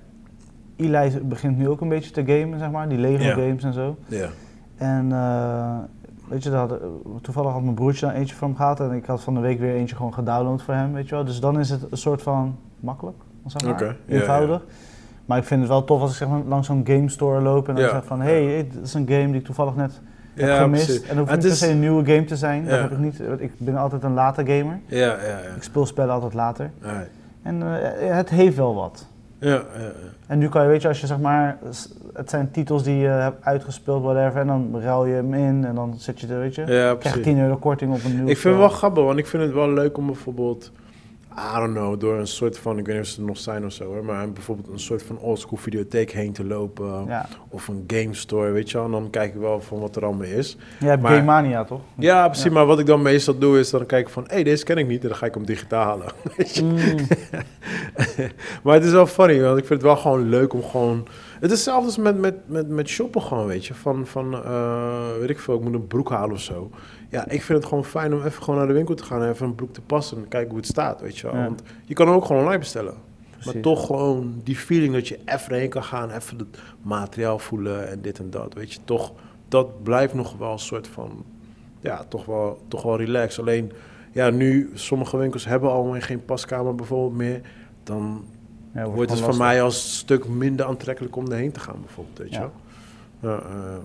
Eli begint nu ook een beetje te gamen, zeg maar, die Lego games en zo. Ja. En weet je, dat had, toevallig had mijn broertje dan eentje voor hem gehad en ik had van de week weer eentje gewoon gedownload voor hem, weet je wel. Dus dan is het een soort van makkelijk, zeg maar, ja, eenvoudig. Maar ik vind het wel tof als ik zeg maar langs zo'n game store loop en dan Ja. zeg van, hé, hey, dit is een game die ik toevallig net heb gemist. precies. En dan hoeft Het niet is- per se een nieuwe game te zijn, dat heb ik niet. Ik ben altijd een late gamer. Ja, ja, ja. Ik speel spellen altijd later. En eh, het heeft wel wat. ja, ja, ja. En nu kan je, weet je, als je zeg maar, het zijn titels die je hebt uitgespeeld, whatever, en dan ruil je hem in en dan zet je er, weet je, Ja, krijg je precies. 10 euro korting op een nieuw Ik vind het wel grappig, want ik vind het wel leuk om bijvoorbeeld, I don't know, door een soort van, ik weet niet of ze er nog zijn of zo hoor, maar bijvoorbeeld een soort van oldschool videotheek heen te lopen. Ja, Of een game store, weet je wel. En dan kijk ik wel van wat er allemaal is. je hebt Maar- Game Mania, toch? Ja, precies. Ja. Maar wat ik dan meestal doe, is dan kijk ik van... Hé, hey, deze ken ik niet. En dan ga ik hem digitaal halen. Mm, maar het is wel funny, want ik vind het wel gewoon leuk om gewoon... Het is hetzelfde als met, met, met, met shoppen gewoon, weet je. Van, van eh, weet ik veel, ik moet een broek halen of zo. Ja, ik vind het gewoon fijn om even gewoon naar de winkel te gaan... en even een broek te passen en kijken hoe het staat, weet je wel. Ja. Want je kan hem ook gewoon online bestellen. Maar toch gewoon die feeling dat je even heen kan gaan... even het materiaal voelen en dit en dat, weet je. Toch, dat blijft nog wel een soort van... Ja, toch wel, toch wel relaxed. Alleen, ja, nu... sommige winkels hebben allemaal geen paskamer bijvoorbeeld meer... dan Ja, wordt het voor mij als stuk minder aantrekkelijk om erheen te gaan, bijvoorbeeld. Weet je wel? Ja, eh,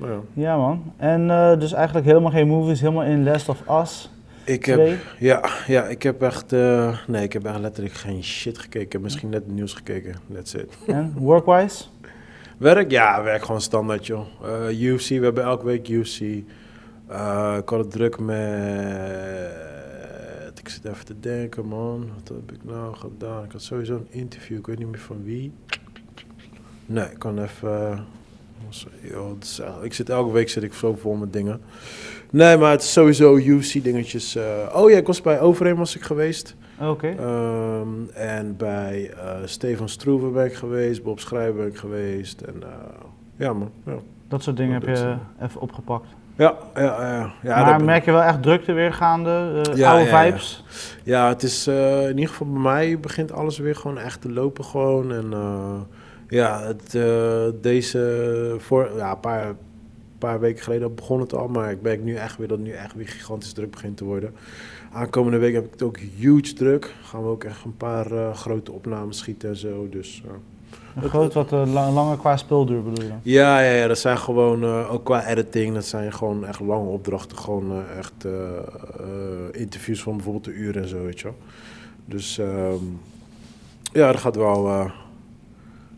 ja. Ja, man. En eh, dus eigenlijk helemaal geen movies, helemaal in Last of Us Ik heb, 2. ja, ja, ik heb echt, eh, nee, ik heb echt letterlijk geen shit gekeken. Ik heb misschien net het nieuws gekeken, that's it. En workwise? Werk? Ja, werk gewoon standaard, joh. Eh, UFC, we hebben elke week UFC. Ik had het druk met... Ik zit even te denken, man. Wat heb ik nou gedaan? Ik had sowieso een interview, ik weet niet meer van wie. Nee, ik kan even... Is ik zit elke week zit ik zo vol met dingen. Nee, maar het is sowieso UFC dingetjes. eh. oh ja, ik was bij Overeem was ik geweest. Oké. Ehm, en bij eh Stefan Stroeven ben ik geweest, Bob Schrijver ben ik geweest. En eh, ja man, ja. Dat soort dingen dat heb je even opgepakt. Ja, ja, ja. ja, maar merk je wel echt drukte weer gaande? Ja, oude ja, vibes? ja, het is in ieder geval bij mij begint alles weer gewoon echt te lopen gewoon. En ja, het, eh, deze, voor, ja, een paar, paar weken geleden begon het al, maar ik merk nu echt weer dat het nu echt weer gigantisch druk begint te worden. Aankomende week heb ik het ook huge druk. Gaan we ook echt een paar eh, grote opnames schieten en zo. Dus Een groot wat la- langer qua speelduur bedoel je? Ja, ja, ja, dat zijn gewoon, ook qua editing, dat zijn gewoon echt lange opdrachten. Gewoon echt interviews van bijvoorbeeld een uur en zo, weet je wel. Dus ehm, ja, dat gaat wel...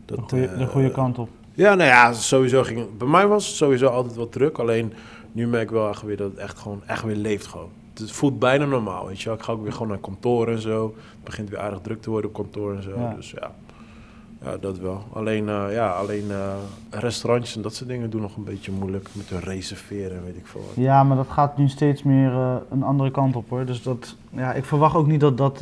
dat, De goede, eh, de goede kant op. Ja, nou ja, sowieso ging het- Bij mij was het sowieso altijd wat druk, alleen nu merk ik wel echt weer dat het echt gewoon echt weer leeft gewoon. Het voelt bijna normaal, weet je wel. Ik ga ook weer gewoon naar kantoor en zo. Het begint weer aardig druk te worden op kantoor en zo, Ja. dus ja. Ja, dat wel. Alleen, eh, ja, alleen eh, restaurantjes en dat soort dingen doen nog een beetje moeilijk met hun reserveren en weet ik veel wat. Ja, maar dat gaat nu steeds meer eh, een andere kant op hoor. Dus dat, ja, ik verwacht ook niet dat dat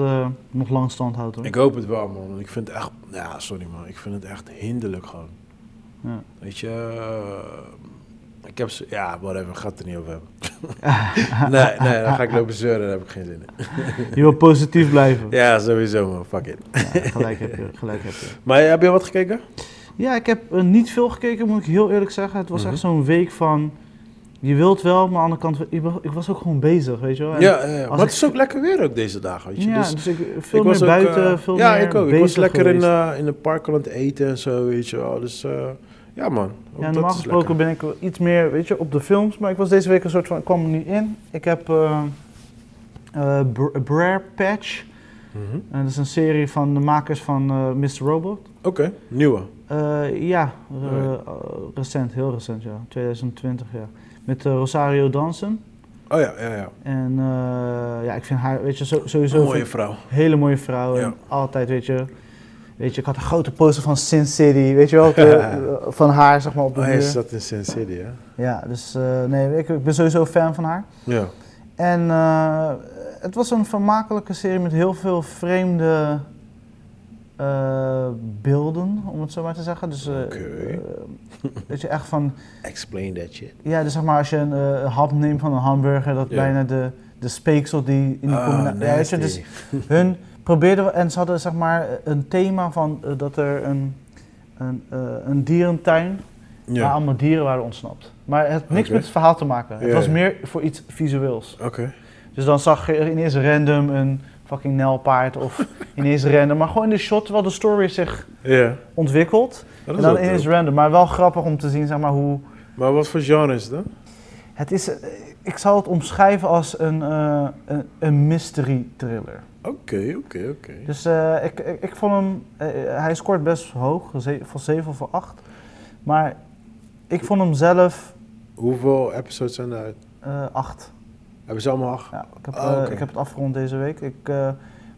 nog lang stand houdt hoor. Ik hoop het wel, man. Ik vind het echt, ja, sorry man, ik vind het echt hinderlijk gewoon. Ja. Weet je, ik heb ze, ja, whatever, gaat er niet over hebben. nee, nee, dan ga ik lopen zeuren, daar heb ik geen zin in. Je wil positief blijven. Ja, sowieso man, fuck it. Ja, gelijk heb je, gelijk heb je. Maar eh, heb je wat gekeken? Ja, ik heb eh, niet veel gekeken, moet ik heel eerlijk zeggen. Het was Mhm. echt zo'n week van, je wilt wel, maar aan de andere kant, ik wa- ik was ook gewoon bezig, weet je wel. En- Ja, ja, ja. maar het is ook lekker weer ook deze dagen, weet je. ja, dus, dus, ik veel ik meer was ook, buiten, eh, veel ja, meer ik ook. Ik was lekker in, eh, in het park aan het eten en zo, weet je wel. Dus eh, ja man, ook Ja, dat normaal gesproken ben ik wel iets meer, weet je, op de films, maar ik was deze week een soort van, ik kwam er niet in. Ik heb Br- Brer Patch, en dat is een serie van de makers van Mr. Robot. Oké, nieuwe. Ja, recent, heel recent, ja, 2020, ja. Met Rosario Dawson. Oh ja, ja, ja. En eh, ja, ik vind haar, weet je, sowieso Een mooie vrouw. hele mooie vrouw. Ja. En altijd, weet je, weet je, ik had een grote poster van Sin City, weet je wel, de- van haar, zeg maar, op de Oh, hij zat in Sin City, hè? Ja, dus eh, nee, ik, ik ben sowieso fan van haar. Ja. En eh, het was een vermakelijke serie met heel veel vreemde eh, beelden, om het zo maar te zeggen. Dus Oké. eh, dat je echt van, Explain that shit. ja, dus zeg maar als je een hap neemt van een hamburger, dat bijna de, de speeksel die in die Ah, combinatie... Dus hun probeerden, en ze hadden zeg maar een thema van eh, dat er een, een, eh, een dierentuin waar Ja, allemaal dieren waren ontsnapt. Maar het had niks met het verhaal te maken. Het was ja. meer voor iets visueels. oké. Dus dan zag je ineens random een fucking nelpaard of ineens random. Maar gewoon in de shot terwijl de story zich Ja. ontwikkelt. Dat En dan wel ineens dope. random. Maar wel grappig om te zien zeg maar, hoe... Maar wat voor genre is dat? Het is, eh, ik zou het omschrijven als een, een, een mystery thriller. Oké, oké, oké. Dus eh, ik, ik, ik vond hem... eh, hij scoort best hoog, van 7 of van 8. Maar ik vond hem zelf Hoeveel episodes zijn er uit? eh 8. Hebben ze allemaal acht? Ja, ik heb, eh, oké. ik heb het afgerond deze week. Ik, eh,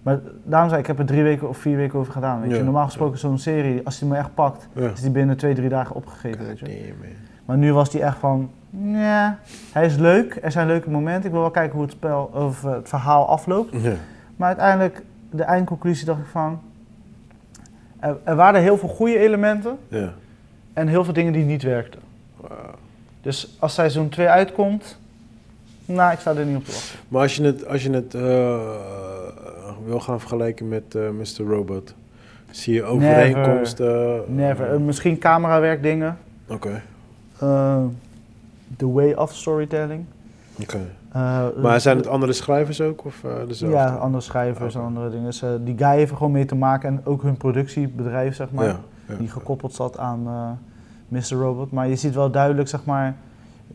maar daarom zei ik, ik heb er drie weken of vier weken over gedaan. Weet je. Normaal gesproken zo'n serie, als die me echt pakt, Ja. is die binnen twee, drie dagen opgegeten. Weet je. Maar nu was die echt van, ja, hij is leuk, er zijn leuke momenten. Ik wil wel kijken hoe het, spel, of, eh, het verhaal afloopt. Maar uiteindelijk, de eindconclusie dacht ik van, er, er waren heel veel goede elementen Ja. en heel veel dingen die niet werkten. Dus als seizoen 2 uitkomt, nou, ik sta er niet op te wachten. Maar als je het, als je het eh, wil gaan vergelijken met eh, Mr. Robot, zie je overeenkomsten? Never. Eh, misschien camerawerk dingen. Oké, Uh, the way of storytelling. Oké. Uh, Maar zijn het andere schrijvers ook? Of, eh, dezelfde? Ja, andere schrijvers en andere dingen. Dus, eh, die guy heeft er gewoon mee te maken en ook hun productiebedrijf, zeg maar, Ja, ja. die gekoppeld zat aan eh Mr. Robot. Maar je ziet wel duidelijk, zeg maar,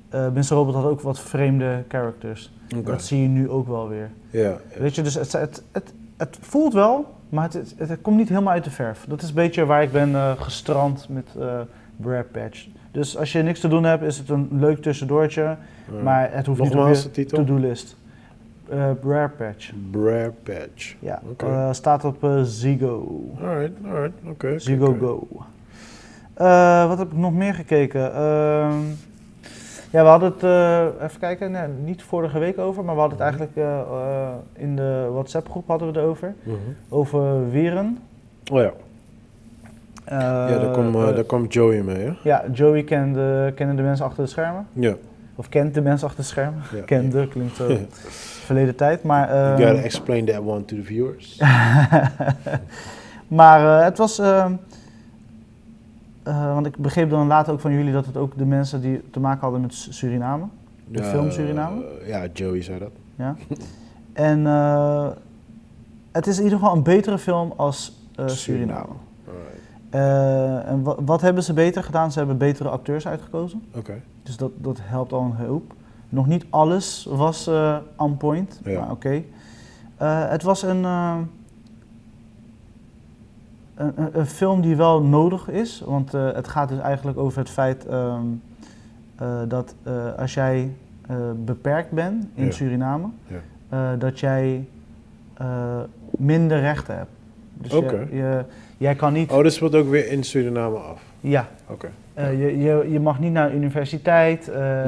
eh Mr. Robot had ook wat vreemde characters. Dat zie je nu ook wel weer. Ja. Weet je, dus het, het, het, het voelt wel, maar het, het, het komt niet helemaal uit de verf. Dat is een beetje waar ik ben eh, gestrand met eh Brad Patch. Dus als je niks te doen hebt, is het een leuk tussendoortje. Maar het hoeft niet op je to-do-list. Eh Rare Patch. Brer Patch. Ja, Oké. eh, staat op eh, Zigo. Alright, alright, oké. Zigo. Go. Eh, wat heb ik nog meer gekeken? Ehm, ja, we hadden het, eh, even kijken, nee, niet vorige week over, maar we hadden het eigenlijk eh, eh, in de WhatsApp groep hadden we het over. Mhm. Over Wieren. Oh ja, Eh, ja daar, kwam, eh, eh, daar kwam Joey mee, hè? ja, Joey kende, kende de mensen achter de schermen. Ja. Of kent de mensen achter de schermen. ja. Kende, klinkt zo verleden tijd. Maar, You ehm, gotta explain that one to the viewers. maar eh, het was. ehm, eh, want ik begreep dan later ook van jullie dat het ook de mensen die te maken hadden met Su- Suriname. De film Suriname? ja, Joey zei dat. Ja. En het is in ieder geval een betere film als Suriname. Eh, en wa- wat hebben ze beter gedaan? Ze hebben betere acteurs uitgekozen. Oké. Dus dat, dat helpt al een hoop. Nog niet alles was eh on point, Ja. maar oké. Eh, het was een, een, een- film die wel nodig is, want het gaat dus eigenlijk over het feit ehm, eh, dat als jij beperkt bent in Ja. Suriname, Ja. dat jij minder rechten hebt. Dus je, jij kan niet... Oh, dus wordt ook weer in Suriname af. Ja, Oké. eh, je, je, je mag niet naar de universiteit. eh,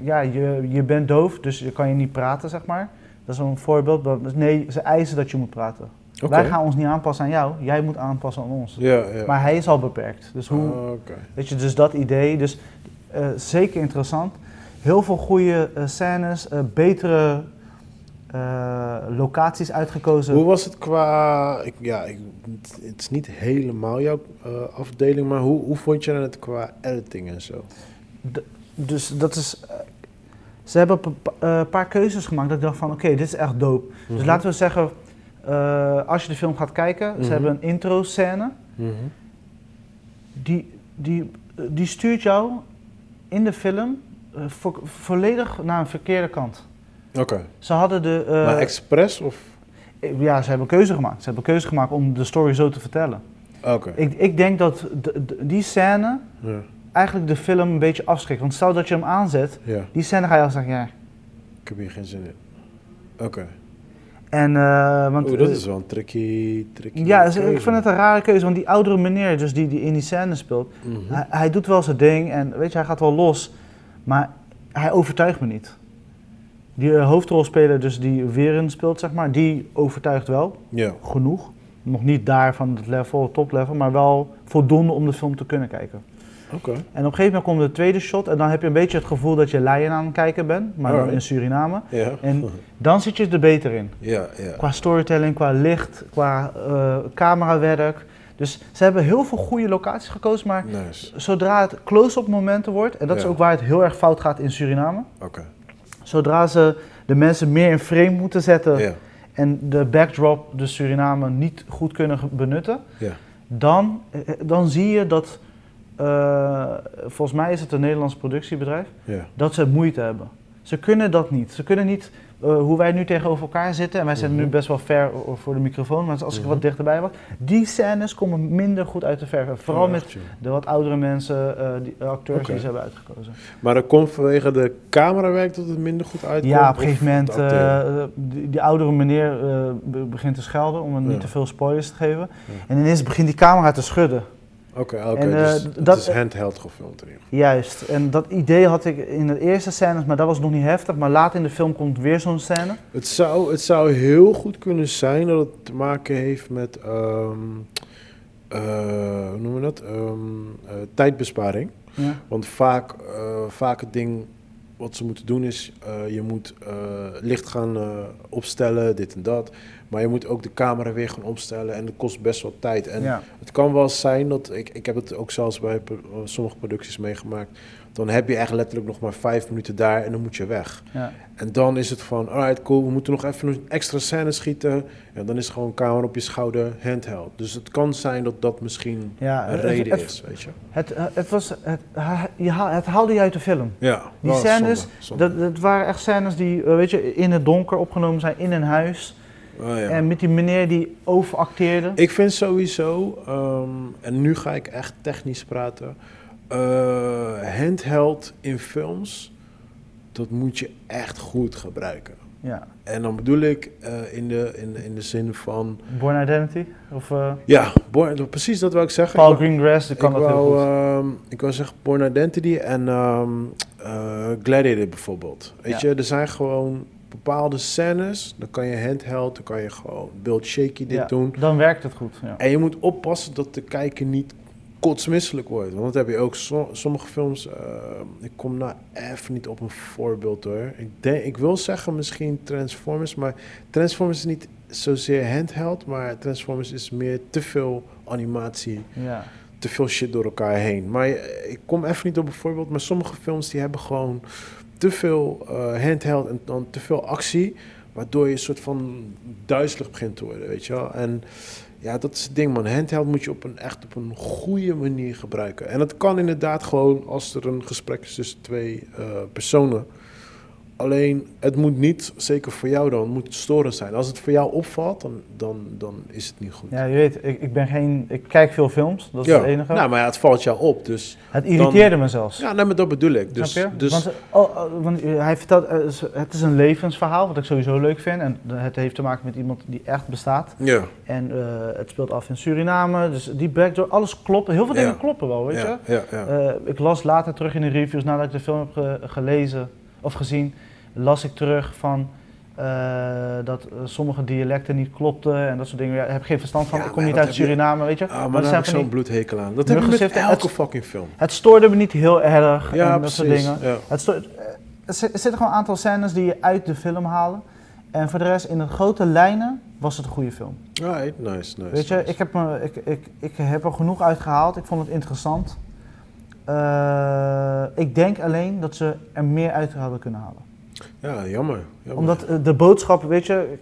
Ja, je, je bent doof, dus je kan je niet praten, zeg maar. Dat is een voorbeeld. Nee, ze eisen dat je moet praten. Wij gaan ons niet aanpassen aan jou, jij moet aanpassen aan ons. Ja, ja. Maar hij is al beperkt. Dus hoe, Ah, Oké. weet je, dus dat idee. Dus eh, zeker interessant. Heel veel goede scènes, betere eh, locaties uitgekozen. Hoe was het qua... Ik, ja, ik, het- is niet helemaal jouw eh, afdeling, maar hoe, hoe vond je het qua editing en zo? Dus dat is. eh, ze hebben een pa- paar keuzes gemaakt dat ik dacht van oké, dit is echt dope. Dus Mhm. laten we zeggen, als je de film gaat kijken, Mhm. ze hebben een intro scène. Mhm. Die, die, die stuurt jou in de film vo- volledig naar een verkeerde kant. Oké. Ze hadden de. eh, maar expres of... ja, ze hebben een keuze gemaakt. Ze hebben een keuze gemaakt om de story zo te vertellen. Oké. Ik, ik denk dat de- de- die scène Ja. eigenlijk de film een beetje afschrikt. Want stel dat je hem aanzet, Ja. die scène ga je al zeggen, ja, Ik heb hier geen zin in. Oké. En, eh, want, Oeh, dat is wel een tricky, tricky Ja, ik vind het een rare keuze, want die oudere meneer dus die, die in die scène speelt, Mhm. hij, hij doet wel zijn ding en weet je, hij gaat wel los, maar hij overtuigt me niet. Die eh, hoofdrolspeler dus die Weren speelt, zeg maar, die overtuigt wel, Ja, genoeg. Nog niet daar van het level, top level, maar wel voldoende om de film te kunnen kijken. oké. En op een gegeven moment komt de tweede shot en dan heb je een beetje het gevoel dat je Lion aan het kijken bent, maar dan in Suriname. Ja. En dan zit je er beter in. ja, ja. Qua storytelling, qua licht, qua eh, camerawerk. Dus ze hebben heel veel goede locaties gekozen, maar Nice. zodra het close-up momenten wordt, en dat is ook waar het heel erg fout gaat in Suriname, Oké. Zodra ze de mensen meer in frame moeten zetten Ja, en de backdrop, de Suriname, niet goed kunnen benutten, ja. dan, eh, dan zie je dat, eh, volgens mij is het een Nederlands productiebedrijf, ja. dat ze moeite hebben. Ze kunnen dat niet. Ze kunnen niet, eh, hoe wij nu tegenover elkaar zitten, en wij zitten Mhm. nu best wel ver voor de microfoon, maar als ik Mhm. wat dichterbij was, die scènes komen minder goed uit de verf. Vooral Oh, met de wat oudere mensen, eh, die eh, acteurs die ze hebben uitgekozen. Maar dat komt vanwege de camerawerk dat het minder goed uitkomt? ja, op een gegeven moment, eh, die, die oudere meneer be- begint te schelden, om hem Ja. niet te veel spoilers te geven. Ja. En ineens begint die camera te schudden. Oké, eh, dus het dat- is handheld gefilmd in ieder geval. Juist, en dat idee had ik in de eerste scènes, maar dat was nog niet heftig. Maar later in de film komt weer zo'n scène. Het zou, het zou heel goed kunnen zijn dat het te maken heeft met, ehm eh, hoe noemen we dat, Ehm, eh, tijdbesparing. Ja. Want vaak, eh, vaak het ding wat ze moeten doen is, eh, je moet eh, licht gaan eh, opstellen, dit en dat. Maar je moet ook de camera weer gaan opstellen en dat kost best wel tijd. En ja. het kan wel zijn dat, ik, ik heb het ook zelfs bij sommige producties meegemaakt, dan heb je echt letterlijk nog maar vijf minuten daar en dan moet je weg. Ja. En dan is het van, alright, cool, we moeten nog even een extra scène schieten. En dan is gewoon camera op je schouder, handheld. Dus het kan zijn dat dat misschien Ja, een reden het- is, weet je. Het, het, was, het, het haalde je uit de film. Ja, Die scènes, zonde, zonde. Dat, dat waren echt scènes die eh, weet je, in het donker opgenomen zijn, in een huis. Oh, ja. En met die meneer die overacteerde. Ik vind sowieso, ehm, en nu ga ik echt technisch praten, eh, handheld in films, dat moet je echt goed gebruiken. Ja. En dan bedoel ik eh, in, de, in, in de zin van, Born Identity. Of eh, ja, Born- precies dat wil ik zeggen. Paul Ik- Greengrass, die kan ik dat heel wou, goed. ehm, ik wou zeggen Born Identity en ehm eh, Gladiator bijvoorbeeld. Weet Ja. je, er zijn gewoon bepaalde scènes, dan kan je handheld, dan kan je gewoon beeld shaky dit Ja, doen. Dan werkt het goed. Ja. En je moet oppassen dat de kijker niet kotsmisselijk wordt. Want dat heb je ook so- sommige films. eh, ik kom nou even niet op een voorbeeld hoor. Ik, denk, ik wil zeggen misschien Transformers, maar Transformers is niet zozeer handheld, maar Transformers is meer te veel animatie, Ja. te veel shit door elkaar heen. Maar eh, ik kom even niet op een voorbeeld, maar sommige films die hebben gewoon te veel eh, handheld en dan te veel actie, waardoor je een soort van duizelig begint te worden, weet je wel. En ja, dat is het ding, man. Handheld moet je op een, echt op een goede manier gebruiken. En dat kan inderdaad gewoon als er een gesprek is tussen twee eh, personen. Alleen, het moet niet, zeker voor jou dan, moet storend zijn. Als het voor jou opvalt, dan, dan, dan is het niet goed. ja, je weet, ik, ik ben geen... Ik kijk veel films, dat is Ja. het enige. Nou, maar ja, het valt jou op, dus... het irriteerde me zelfs. Ja, nee, maar dat bedoel ik. Dus, Snap je? dus want, oh, oh, want hij vertelt, eh, het is een levensverhaal, wat ik sowieso leuk vind. En het heeft te maken met iemand die echt bestaat. ja, En eh, het speelt af in Suriname, dus die backdoor, alles klopt. Heel veel Ja. dingen kloppen wel, weet je. ja, ja. Eh, ik las later terug in de reviews, nadat ik de film heb ge- gelezen of gezien, las ik terug van eh, dat eh, sommige dialecten niet klopten en dat soort dingen. Ja, ik heb geen verstand van, Ja, ik kom niet uit je- Suriname, weet je. Ah, Maar maar daar zijn heb ik zo'n bloedhekel aan. Dat heb je met elke fucking film. Het stoorde me niet heel erg Ja, en dat soort dingen. Ja. Het sto- eh, er zi- er zitten gewoon een aantal scènes die je uit de film halen. En voor de rest, in de grote lijnen, was het een goede film. Right, nice, nice. Weet je, nice. ik heb, me, ik, ik, ik heb er genoeg uit gehaald. Ik vond het interessant. Eh, ik denk alleen dat ze er meer uit hadden kunnen halen. Ja, jammer. jammer. Omdat eh, de boodschap, weet je...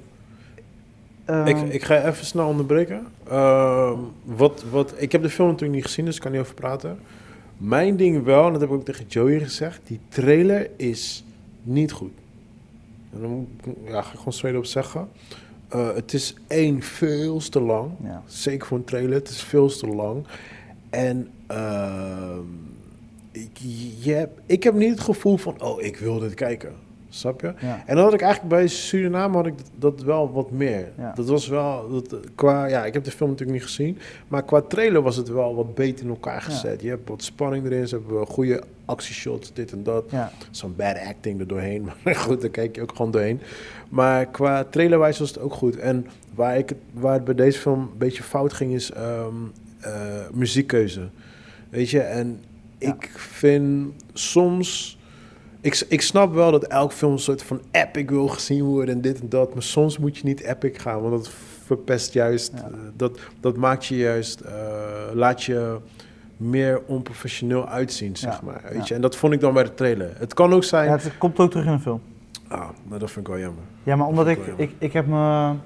eh, Ik, ik ga even snel onderbreken. Ehm, wat, wat, ik heb de film natuurlijk niet gezien, dus ik kan niet over praten. Mijn ding wel, en dat heb ik ook tegen Joey gezegd, die trailer is niet goed. En dan ja, ga ik gewoon straight op zeggen. Eh, het is één, veel te lang. ja. Zeker voor een trailer, het is veel te lang. En ehm, je hebt- ik heb niet het gevoel van, oh, ik wil dit kijken. Snap je? Ja. En dan had ik eigenlijk bij Suriname had ik dat, dat wel wat meer. Ja. Dat was wel, dat, qua, ja, ik heb de film natuurlijk niet gezien, maar qua trailer was het wel wat beter in elkaar gezet. Je hebt wat spanning erin, ze hebben goede actieshots, dit en dat. Zo'n bad acting er doorheen, maar goed, daar kijk je ook gewoon doorheen. Maar qua trailerwijs was het ook goed. En waar, ik, het- waar het bij deze film een beetje fout ging, is ehm, eh, muziekkeuze. Weet je, en Ja. ik vind soms... Ik, ik snap wel dat elk film een soort van epic wil gezien worden en dit en dat. Maar soms moet je niet epic gaan, want dat verpest juist. Ja. eh, dat, dat maakt je juist, eh, laat je meer onprofessioneel uitzien, zeg Ja, maar. Weet je? En dat vond ik dan bij de trailer. Het kan ook zijn. Het komt ook terug in de film. Ah, nou, dat vind ik wel jammer. Ja, maar omdat ik, ik ik, ik heb mijn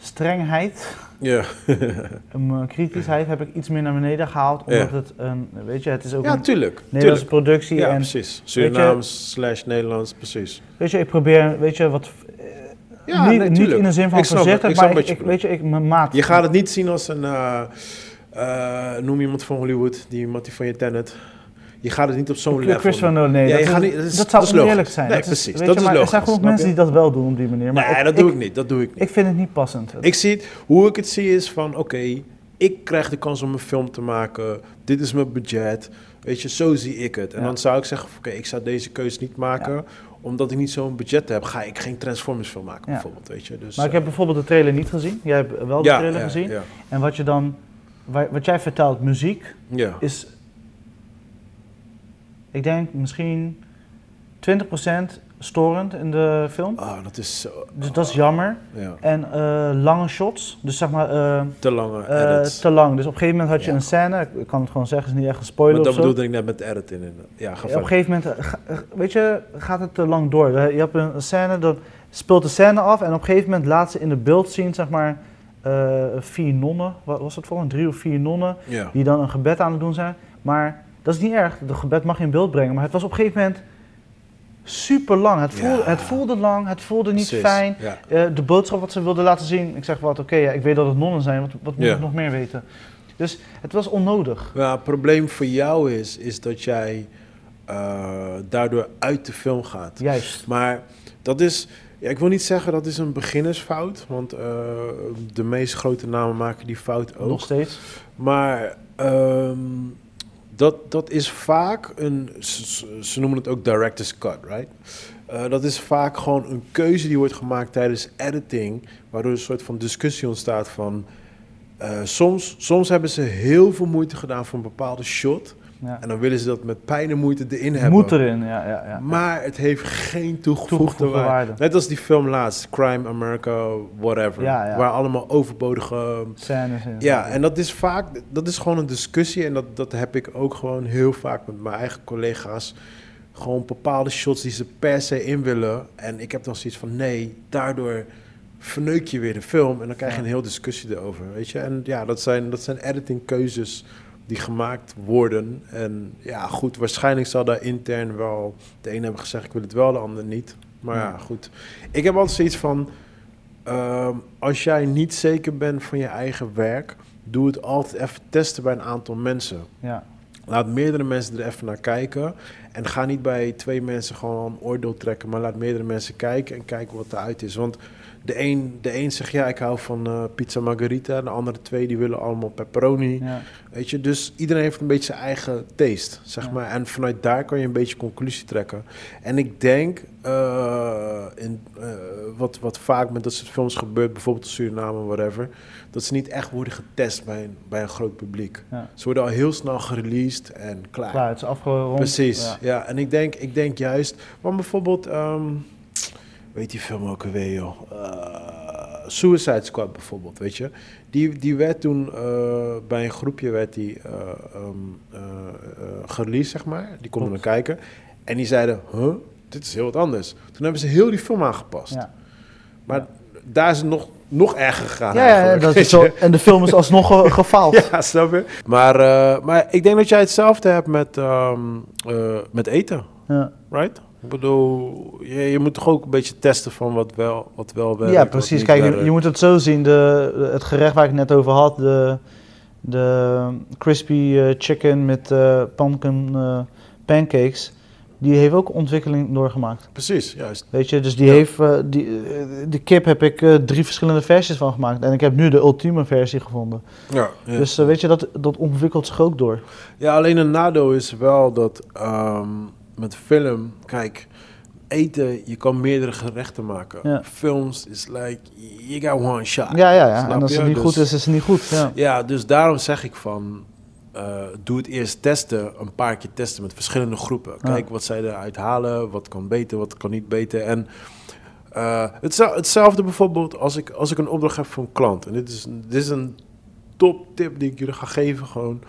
strengheid, Ja, mijn kritischheid heb ik iets meer naar beneden gehaald. Omdat Ja. het een, weet je, het is ook ja een tuurlijk. Nederlandse tuurlijk. productie. Ja, en precies. Surinaams slash Nederlands, precies. weet je, ik probeer, weet je, wat, eh, Ja, niet, nee, niet in de zin van verzetten, maar ik, weet je, ik, mijn maat. Je gaat het niet zien als een, eh, eh, noem iemand van Hollywood, die Mattie van je Tenet. Je gaat het niet op zo'n level doen. Nolan, nee, Ja, dat, je gaat niet- dat is- dat zou dat is logisch. oneerlijk zijn. Nee, Dat precies, dat je, is maar Er logisch, zijn genoeg snap mensen je? die dat wel doen op die manier. Maar nee, ik, dat doe ik niet. Dat doe ik niet. Ik vind het niet passend. Ik zie het, hoe ik het zie is van, oké, ik krijg de kans om een film te maken. Dit is mijn budget. Weet je, zo zie ik het. En Ja. dan zou ik zeggen, oké, ik zou deze keuze niet maken. Omdat ik niet zo'n budget heb, ga ik geen Transformers film maken, Ja. bijvoorbeeld. Weet je? Dus, maar ik heb bijvoorbeeld de trailer niet gezien. Jij hebt wel de ja, trailer gezien. En wat je dan, wa- wat jij vertelt, muziek, ja. is, ik denk misschien 20% storend in de film. Ah, dat is zo... Dus dat is jammer. Ja, En eh, lange shots, dus zeg maar eh, te lange eh, edits. te lang. Dus op een gegeven moment had je Ja. een scène, ik kan het gewoon zeggen, is niet echt een spoiler maar dat zo. bedoelde ik net met edit in. Ja, ga Ja, op een gegeven moment, weet je, gaat het te lang door. Je hebt een scène, dan speelt de scène af en op een gegeven moment laat ze in de beeld zien, zeg maar, vier nonnen. Wat was het voor een drie of vier nonnen die dan een gebed aan het doen zijn. Maar dat is niet erg, de gebed mag je in beeld brengen. Maar het was op een gegeven moment super lang. Het voelde, Ja. het voelde lang, het voelde niet Precies, fijn. Ja. Eh, de boodschap wat ze wilden laten zien, ik zeg wat, oké, ja, ik weet dat het nonnen zijn, wat, wat moet ik nog meer weten? Dus het was onnodig. Ja, het probleem voor jou is, is dat jij eh, daardoor uit de film gaat. Juist. Maar dat is, ja, ik wil niet zeggen dat is een beginnersfout, want eh, de meest grote namen maken die fout ook. Nog steeds. Maar ehm, dat, dat is vaak een, ze, noemen het ook director's cut, right? Eh, dat is vaak gewoon een keuze die wordt gemaakt tijdens editing, waardoor een soort van discussie ontstaat van... eh, soms, soms hebben ze heel veel moeite gedaan voor een bepaalde shot. Ja. En dan willen ze dat met pijn en moeite erin hebben. Moet erin, ja. ja, ja. Maar het heeft geen toegevoegde, Toegevoegde waarde. waarde. Net als die film laatst, Crime America, whatever. Waar allemaal overbodige Scènes in. ja, en dat is vaak, dat is gewoon een discussie en dat, dat heb ik ook gewoon heel vaak met mijn eigen collega's. Gewoon bepaalde shots die ze per se in willen. En ik heb dan zoiets van nee, daardoor verneuk je weer de film en dan krijg je een heel discussie erover, weet je. En ja, dat zijn, dat zijn editingkeuzes die gemaakt worden. En ja, goed, waarschijnlijk zal daar intern wel de een hebben gezegd ik wil het wel, de ander niet. Maar ja, goed. Ik heb altijd zoiets van, ehm, als jij niet zeker bent van je eigen werk, doe het altijd even testen bij een aantal mensen. Ja. Laat meerdere mensen er even naar kijken. En ga niet bij twee mensen gewoon een oordeel trekken, maar laat meerdere mensen kijken en kijken wat eruit is. Want de een, de een zegt ja, ik hou van eh, pizza margarita. De andere twee die willen allemaal pepperoni. ja. Weet je, dus iedereen heeft een beetje zijn eigen taste, zeg Ja. maar. En vanuit daar kan je een beetje conclusie trekken. En ik denk, eh, in, eh, wat, wat vaak met dat soort films gebeurt, bijvoorbeeld in Suriname, whatever, dat ze niet echt worden getest bij een, bij een groot publiek. Ja. Ze worden al heel snel gereleased en klaar. Klaar, het is afgerond. Precies, Ja. ja. En ik denk, ik denk juist, want bijvoorbeeld, ehm, weet die film ook alweer, joh? Eh, Suicide Squad bijvoorbeeld, weet je? Die, die werd toen eh, bij een groepje werd die eh, gereleased, zeg maar. Die konden naar kijken. En die zeiden, huh, dit is heel wat anders. Toen hebben ze heel die film aangepast. Ja. Maar Ja. daar is het nog, nog erger gegaan Ja, dat is zo. En de film is alsnog gefaald. Ja, snap je? Maar, maar ik denk dat jij hetzelfde hebt met, ehm, eh, met eten, Ja. right? Ik bedoel, je, je moet toch ook een beetje testen van wat wel, wat wel werkt. Ja, precies. Kijk, je, werkt. je moet het zo zien. De, het gerecht waar ik net over had, de, de crispy eh, chicken met eh pumpkin eh, pancakes. die heeft ook ontwikkeling doorgemaakt. Precies, juist. Weet je, dus die Ja. heeft, die, de kip heb ik drie verschillende versies van gemaakt. En ik heb nu de ultieme versie gevonden. Ja, ja. Dus weet je, dat, dat ontwikkelt zich ook door. ja, alleen een nadeel is wel dat ehm, met film, kijk, eten, je kan meerdere gerechten maken. Ja. Films is like, you got one shot. Ja, ja, ja. En als je? het niet Dus- goed is, is het niet goed. Ja. Ja, dus daarom zeg ik van, eh, doe het eerst testen, een paar keer testen met verschillende groepen. Ja. Kijk wat zij eruit halen, wat kan beter, wat kan niet beter. En eh, hetzelfde, hetzelfde bijvoorbeeld als ik, als ik een opdracht heb voor een klant. En dit is, dit is een top tip die ik jullie ga geven. Gewoon,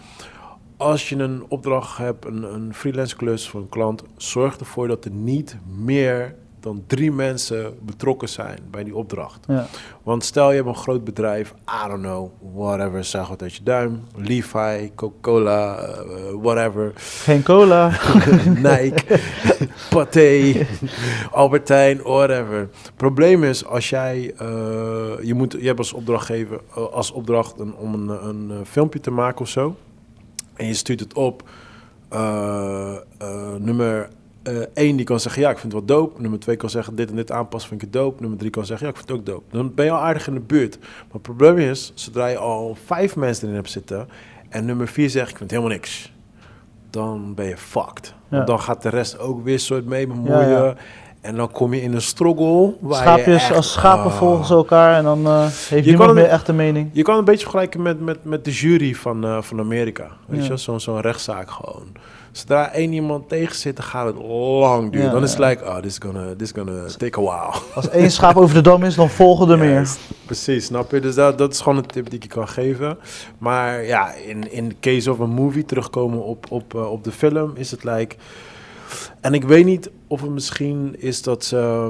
als je een opdracht hebt, een, een freelance klus voor een klant, zorg ervoor dat er niet meer dan drie mensen betrokken zijn bij die opdracht. Ja. Want stel je hebt een groot bedrijf, I don't know, whatever, zeg wat uit je duim, Levi, Coca-Cola, eh, whatever, Geen cola. Nike, Pathé, Albertijn, whatever. Probleem is als jij, eh, je, moet, je hebt als opdrachtgever, eh, als opdracht een, om een, een filmpje te maken of zo, en je stuurt het op, eh, eh, nummer 1 die kan zeggen, ja, ik vind het wel dope. Nummer 2 kan zeggen, dit en dit aanpassen vind ik het dope. Nummer 3 kan zeggen, ja, ik vind het ook dope. Dan ben je al aardig in de buurt. Maar het probleem is, zodra je al vijf mensen erin hebt zitten... en nummer 4 zegt, ik vind helemaal niks... dan ben je fucked. Ja. Want dan gaat de rest ook weer soort mee bemoeien... Ja, ja. En dan kom je in een struggle waar je echt- als schapen ah. volgen ze elkaar en dan eh, heeft kan niemand meer echt een mening. Je kan een beetje vergelijken met, met, met de jury van, eh, van Amerika. Weet Ja. je, zo'n zo'n rechtszaak gewoon. Zodra één iemand tegen zit, dan gaat het lang duren. Ja, dan is het ja. like, oh, this is gonna, this is gonna take a while. Als één schaap over de dam is, dan volgen er meer. Precies, snap je? Dus dat, dat is gewoon een tip die ik je kan geven. Maar ja, in, in case of een movie, terugkomen op, op, eh, op de film, is het like... En ik weet niet of het misschien is dat ze...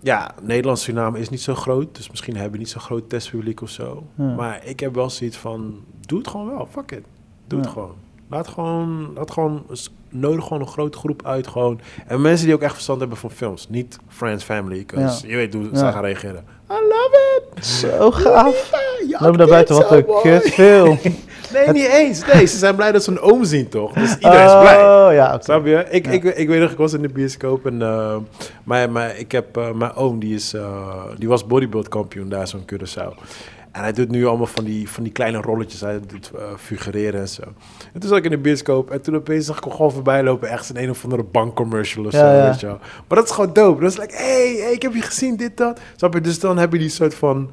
Ja, Nederlands Suriname is niet zo groot, dus misschien hebben we niet zo'n groot testpubliek of zo. Ja. Maar ik heb wel zoiets van, doe het gewoon wel, fuck it. Doe Ja. het gewoon. Laat gewoon, laat gewoon, nodig gewoon een grote groep uit gewoon. En mensen die ook echt verstand hebben van films. Niet Friends, Family, 'cause je weet hoe ze Ja. gaan reageren. I love it! Zo gaaf. Ja, Loop naar buiten, wat een kutfilm. Nee, niet eens. Nee, ze zijn blij dat ze een oom zien, toch? Dus iedereen is blij. Oh, ja, oké. Snap je? Ik, Ja. ik, ik weet nog, ik was in de bioscoop en uh, maar, maar ik heb, eh, mijn oom, die, is, eh, die was bodybuild kampioen daar zo'n Curaçao. En hij doet nu allemaal van die, van die kleine rolletjes. Hij doet eh, figureren en zo. En toen zat ik in de bioscoop en toen opeens zag ik hem gewoon voorbij lopen. Echt in een of andere bankcommercial of zo, ja. weet je wel. Maar dat is gewoon dope. Dat is like, hey, hey, ik heb je gezien, dit, dat. Snap je? Dus dan heb je die soort van...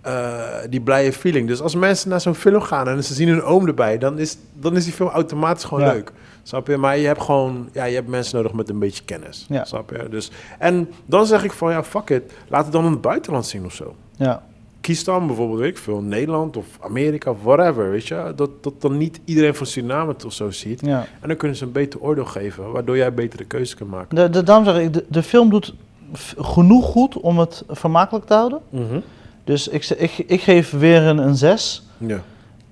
eh, die blije feeling. Dus als mensen naar zo'n film gaan en ze zien hun oom erbij, dan is, dan is die film automatisch gewoon Ja. leuk. Snap je? Maar je hebt gewoon, ja, je hebt mensen nodig met een beetje kennis. Ja. Snap je? Dus, en dan zeg ik van, ja, fuck it. Laat het dan in het buitenland zien of zo. Ja. Kies dan bijvoorbeeld, weet ik veel, Nederland of Amerika of whatever, weet je? Dat, dat dan niet iedereen van Suriname het of zo ziet. ja. En dan kunnen ze een beter oordeel geven, waardoor jij betere keuzes kan maken. De, de, daarom zeg ik, de, de film doet genoeg goed om het vermakelijk te houden. Dus ik, ik, ik geef weer een, een 6. Ja.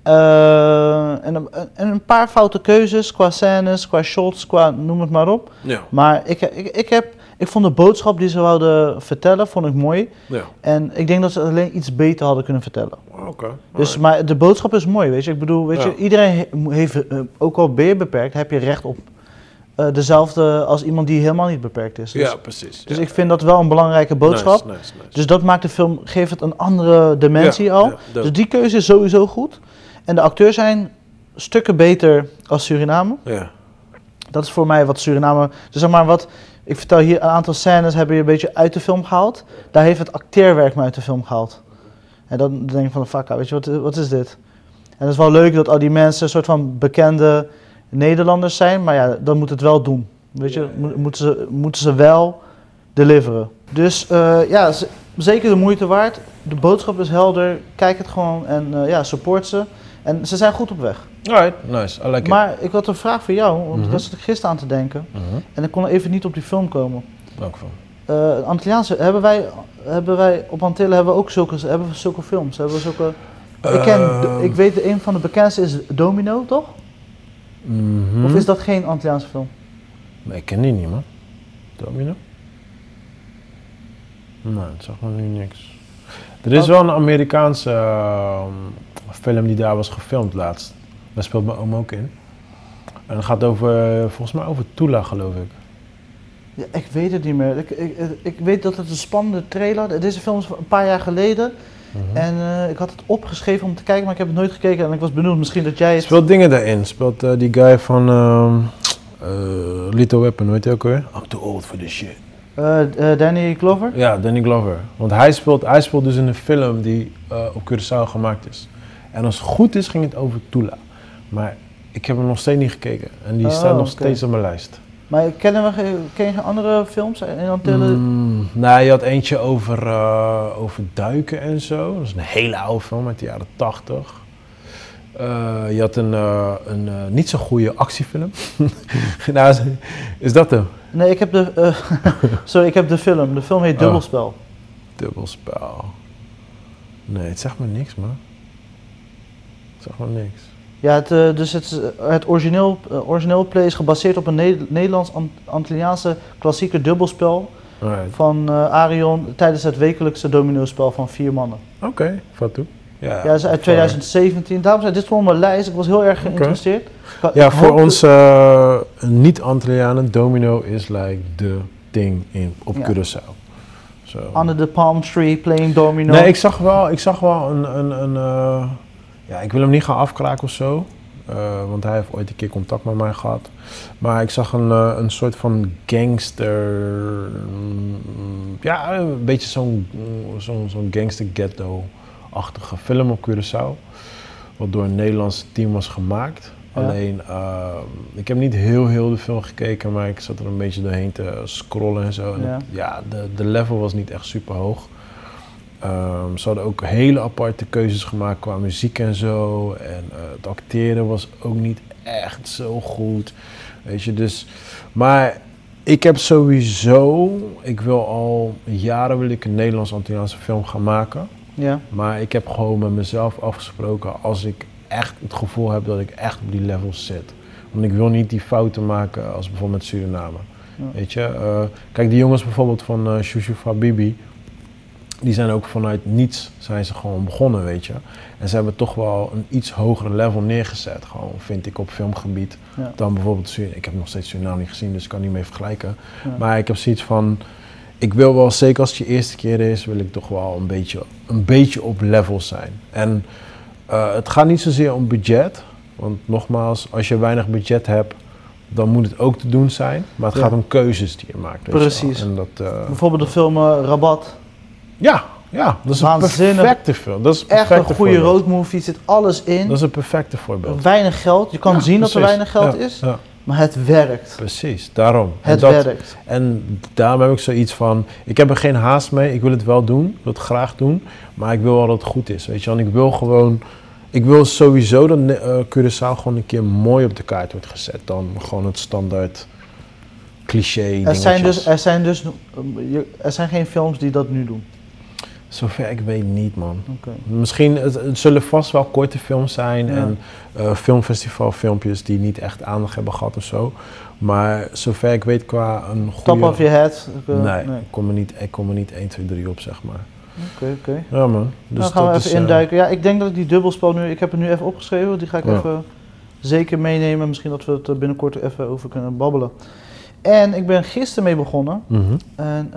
Eh, en, een- en een paar foute keuzes qua scènes, qua shots, qua noem het maar op. Ja. Maar ik, ik, ik, heb, ik vond de boodschap die ze wilden vertellen, vond ik mooi. Ja. En ik denk dat ze het alleen iets beter hadden kunnen vertellen. Oké. Dus, maar de boodschap is mooi, weet je. Ik bedoel, weet Ja. je, iedereen he- heeft, eh, ook al ben je beperkt, heb je recht op eh, dezelfde als iemand die helemaal niet beperkt is. Dus, ja, precies. dus ja. ik vind dat wel een belangrijke boodschap. Nice, nice, nice. Dus dat maakt de film, geeft het een andere dimensie Ja, al. ja, dus die keuze is sowieso goed. En de acteurs zijn stukken beter als Suriname. Ja. Dat is voor mij wat Suriname. Dus zeg maar wat. Ik vertel hier een aantal scènes hebben je een beetje uit de film gehaald. Daar heeft het acteerwerk me uit de film gehaald. En dan denk ik van, fuck, weet je, wat, wat is dit? En het is wel leuk dat al die mensen een soort van bekende Nederlanders zijn. Maar ja, dan moet het wel doen. Weet je, mo- moeten ze, moeten ze wel deliveren. Dus eh, ja, zeker de moeite waard. De boodschap is helder. Kijk het gewoon en eh, ja, support ze. En ze zijn goed op weg. Alright, nice. I like it. Maar ik had een vraag voor jou, want Mhm. daar zat ik gisteren aan te denken. Mhm. En ik kon even niet op die film komen. Welke film? Eh Antilliaanse, hebben wij, hebben wij op Antillen hebben we ook zulke, hebben we zulke films? Hebben we zulke, ik, ken, Ehm. ik weet, een van de bekendste is Domino, toch? Mhm. Of is dat geen Antilliaanse film? Nee, ik ken die niet, man. Domino? Nee, het zag me nu niks. Er is wel een Amerikaanse ehm, film die daar was gefilmd laatst. Daar speelt mijn oom ook in. En het gaat over, volgens mij over Tula, geloof ik. Ja, ik weet het niet meer. Ik, ik, ik weet dat het een spannende trailer. Deze film is van een paar jaar geleden. Mhm. En eh, ik had het opgeschreven om te kijken, maar ik heb het nooit gekeken. En ik was benieuwd misschien dat jij het... Speelt dingen daarin. Speelt eh, die guy van ehm eh, Little Weapon, weet je ook weer? I'm too old for this shit. Danny Glover? Ja, Danny Glover. Want hij speelt, hij speelt dus in een film die op Curaçao gemaakt is. En als het goed is, ging het over Tula. Maar ik heb hem nog steeds niet gekeken. En die Oh, staat nog steeds op mijn lijst. Maar kennen we, ken je geen andere films in Antillen? Mm, nou, je had eentje over, eh, over duiken en zo. Dat is een hele oude film uit de jaren 80. Eh, je had een, eh, een niet zo goede actiefilm. nou, is, is dat hem? Nee, ik heb de... sorry, ik heb de film. De film heet Oh. Dubbelspel. Dubbelspel. Nee, het zegt me niks, man. Het zegt me niks. Ja, het, eh, dus het, het origineel, eh, origineel play is gebaseerd op een Ne- Nederlands-Antilliaanse klassieke dubbelspel Alright. van eh, Arion tijdens het wekelijkse domino-spel van vier mannen. Oké, vat toe. Ja, Ja, dat is uit 2017. Daarom zei dit stond op mijn lijst. Ik was heel erg geïnteresseerd. Ja, voor hoop ons eh, niet-Antillianen, domino is like de ding in, op Ja. Curaçao. Zo. dat Under the palm tree, playing domino. Nee, ik zag wel, ik zag wel een, een, een eh, ja, ik wil hem niet gaan afkraken of zo. eh, want hij heeft ooit een keer contact met mij gehad. Maar ik zag een, eh, een soort van gangster, mm, ja, een beetje zo'n zo'n zo'n gangster ghetto-achtige film op Curaçao. Wat door een Nederlands team was gemaakt. Ja. Alleen, eh, ik heb niet heel heel de film gekeken, maar ik zat er een beetje doorheen te scrollen en zo. En Ja. het- ja, de, de level was niet echt super hoog. Ehm, ze hadden ook hele aparte keuzes gemaakt qua muziek en zo. En eh, het acteren was ook niet echt zo goed. Weet je, dus. Maar ik heb sowieso. Ik wil al jaren wil ik een Nederlands-Antilliaanse film gaan maken. Ja, Maar ik heb gewoon met mezelf afgesproken als ik echt het gevoel heb dat ik echt op die levels zit. Want ik wil niet die fouten maken als bijvoorbeeld met Suriname. Ja. Weet je, eh, kijk die jongens bijvoorbeeld van eh Shushu Fabibi, die zijn ook vanuit niets zijn ze gewoon begonnen, weet je. En ze hebben toch wel een iets hoger level neergezet, gewoon vind ik op filmgebied. ja. Dan bijvoorbeeld Suriname. Ik heb nog steeds Suriname niet gezien, dus ik kan niet mee vergelijken. Ja. Maar ik heb zoiets van, ik wil wel, zeker als het je eerste keer is, wil ik toch wel een beetje, een beetje op level zijn. En eh, het gaat niet zozeer om budget, want nogmaals, als je weinig budget hebt, dan moet het ook te doen zijn. Maar het Ja. gaat om keuzes die je maakt. Precies. En dat, eh, Bijvoorbeeld de film eh, Rabat. Ja, ja, dat is een perfecte film. Dat is een Echt een goede roadmovie, zit alles in. Dat is een perfecte voorbeeld. Weinig geld. Je kan Ja, zien dat er weinig geld Ja, is, Ja, maar het werkt. precies, daarom. En Het dat- werkt. En daarom heb ik zoiets van, ik heb er geen haast mee, ik wil het wel doen, ik wil het graag doen, maar ik wil wel dat het goed is, weet je. En ik wil gewoon, ik wil sowieso dat eh Curaçao gewoon een keer mooi op de kaart wordt gezet, dan gewoon het standaard cliché Er dingetjes. zijn, dus, er, zijn dus, eh, er zijn geen films die dat nu doen. Zover ik weet niet, man. Misschien, het, het zullen vast wel korte films zijn Ja. en eh filmfestivalfilmpjes die niet echt aandacht hebben gehad of zo. Maar zover ik weet qua een goede... Top of your head. eh, Nee, Ik, kom er niet, ik kom er niet 1, 2, 3 op, zeg maar. Oké, oké. Ja, man. Dus Dan gaan we even is, eh, induiken. Ja, ik denk dat ik die dubbelspel nu, ik heb het nu even opgeschreven, die ga ik Ja. even zeker meenemen. Misschien dat we het er binnenkort even over kunnen babbelen. En ik ben gisteren mee begonnen. mhm. En,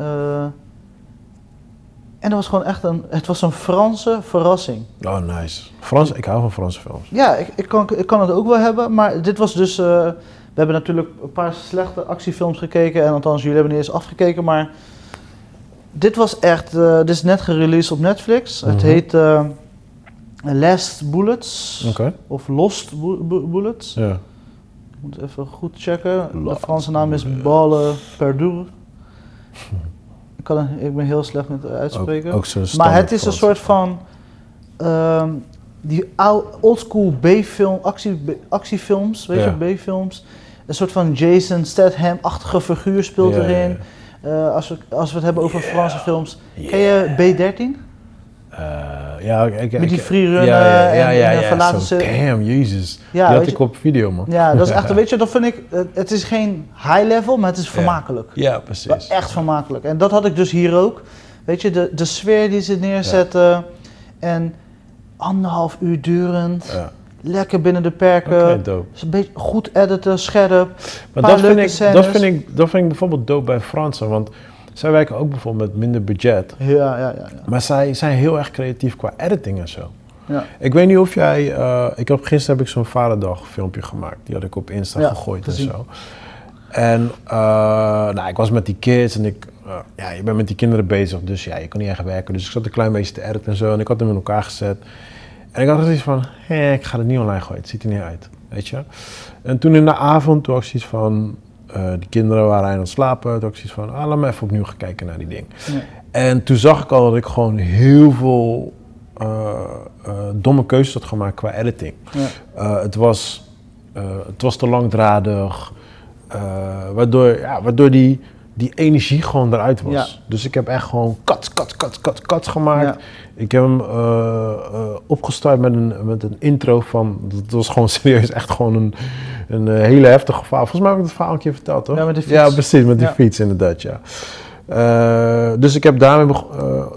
en dat was gewoon echt een, het was een Franse verrassing. Oh, nice. Frans, ik hou van Franse films. Ja, ik, ik, kan, ik kan het ook wel hebben, maar dit was dus, eh, we hebben natuurlijk een paar slechte actiefilms gekeken. En althans, jullie hebben niet eens afgekeken, maar dit was echt, eh, dit is net gereleased op Netflix. Het Mhm. heet eh, Last Bullets. Of Lost Bu- Bu- Bullets. Ja. Ik moet even goed checken. De Franse naam is. Balle Perdur. Ik, kan, ik ben heel slecht met uitspreken. Ook, ook zo'n maar het is een soort van... ehm, die ou- oldschool B-film, actie, actiefilms, weet Ja. je, B-films. Een soort van Jason Statham-achtige figuur speelt erin. Eh, als, we, als we het hebben over Franse films. Ken je B13? Eh, ja, ik, ik, Met die freerun ja, ja, ja, en, verlaten ze... Damn, jezus. Ja, die had ik op video, man. Ja, dat is echt, weet je, dat vind ik, het- is geen high level, maar het is vermakelijk. Ja, precies. echt vermakelijk. En dat had ik dus hier ook. Weet je, de, de sfeer die ze neerzetten en anderhalf uur durend. Lekker binnen de perken. Is een beetje goed editen, scherp. Maar dat vind, ik, dat, vind ik, dat vind ik bijvoorbeeld dope bij Fransen. Want zij werken ook bijvoorbeeld met minder budget. Ja, ja, ja. ja. Maar zij zijn heel erg creatief qua editing en zo. ja. Ik weet niet of jij... eh, ik heb, gisteren heb ik zo'n vaderdag filmpje gemaakt. Die had ik op Insta Ja, gegooid gezien. en zo. En eh, nou, ik was met die kids en ik... eh, ja, je bent met die kinderen bezig, dus ja, je kan niet echt werken. Dus ik zat een klein beetje te editen en zo. En ik had hem in elkaar gezet. En ik had zoiets van, hé, ik ga het niet online gooien. Het ziet er niet uit, weet je. En toen in de avond, toen had ik zoiets van... eh die kinderen waren aan het slapen. Toen had ik zoiets van, ah, laat me even opnieuw gaan kijken naar die ding. En toen zag ik al dat ik gewoon heel veel eh, eh, domme keuzes had gemaakt qua editing. Ja. Het, was, het was te langdradig, waardoor, ja, waardoor die, die energie gewoon eruit was. Ja. Dus ik heb echt gewoon kats, kats, kats, kats, kats gemaakt. Ja. Ik heb hem eh, eh, opgestart met een, met een intro van, dat was gewoon serieus echt gewoon een, een eh, hele heftige verhaal. Volgens mij heb ik het verhaal een keer verteld, toch? Ja, met de fiets. Ja, precies, met die Ja. fiets inderdaad, ja. Eh, dus ik heb daarmee,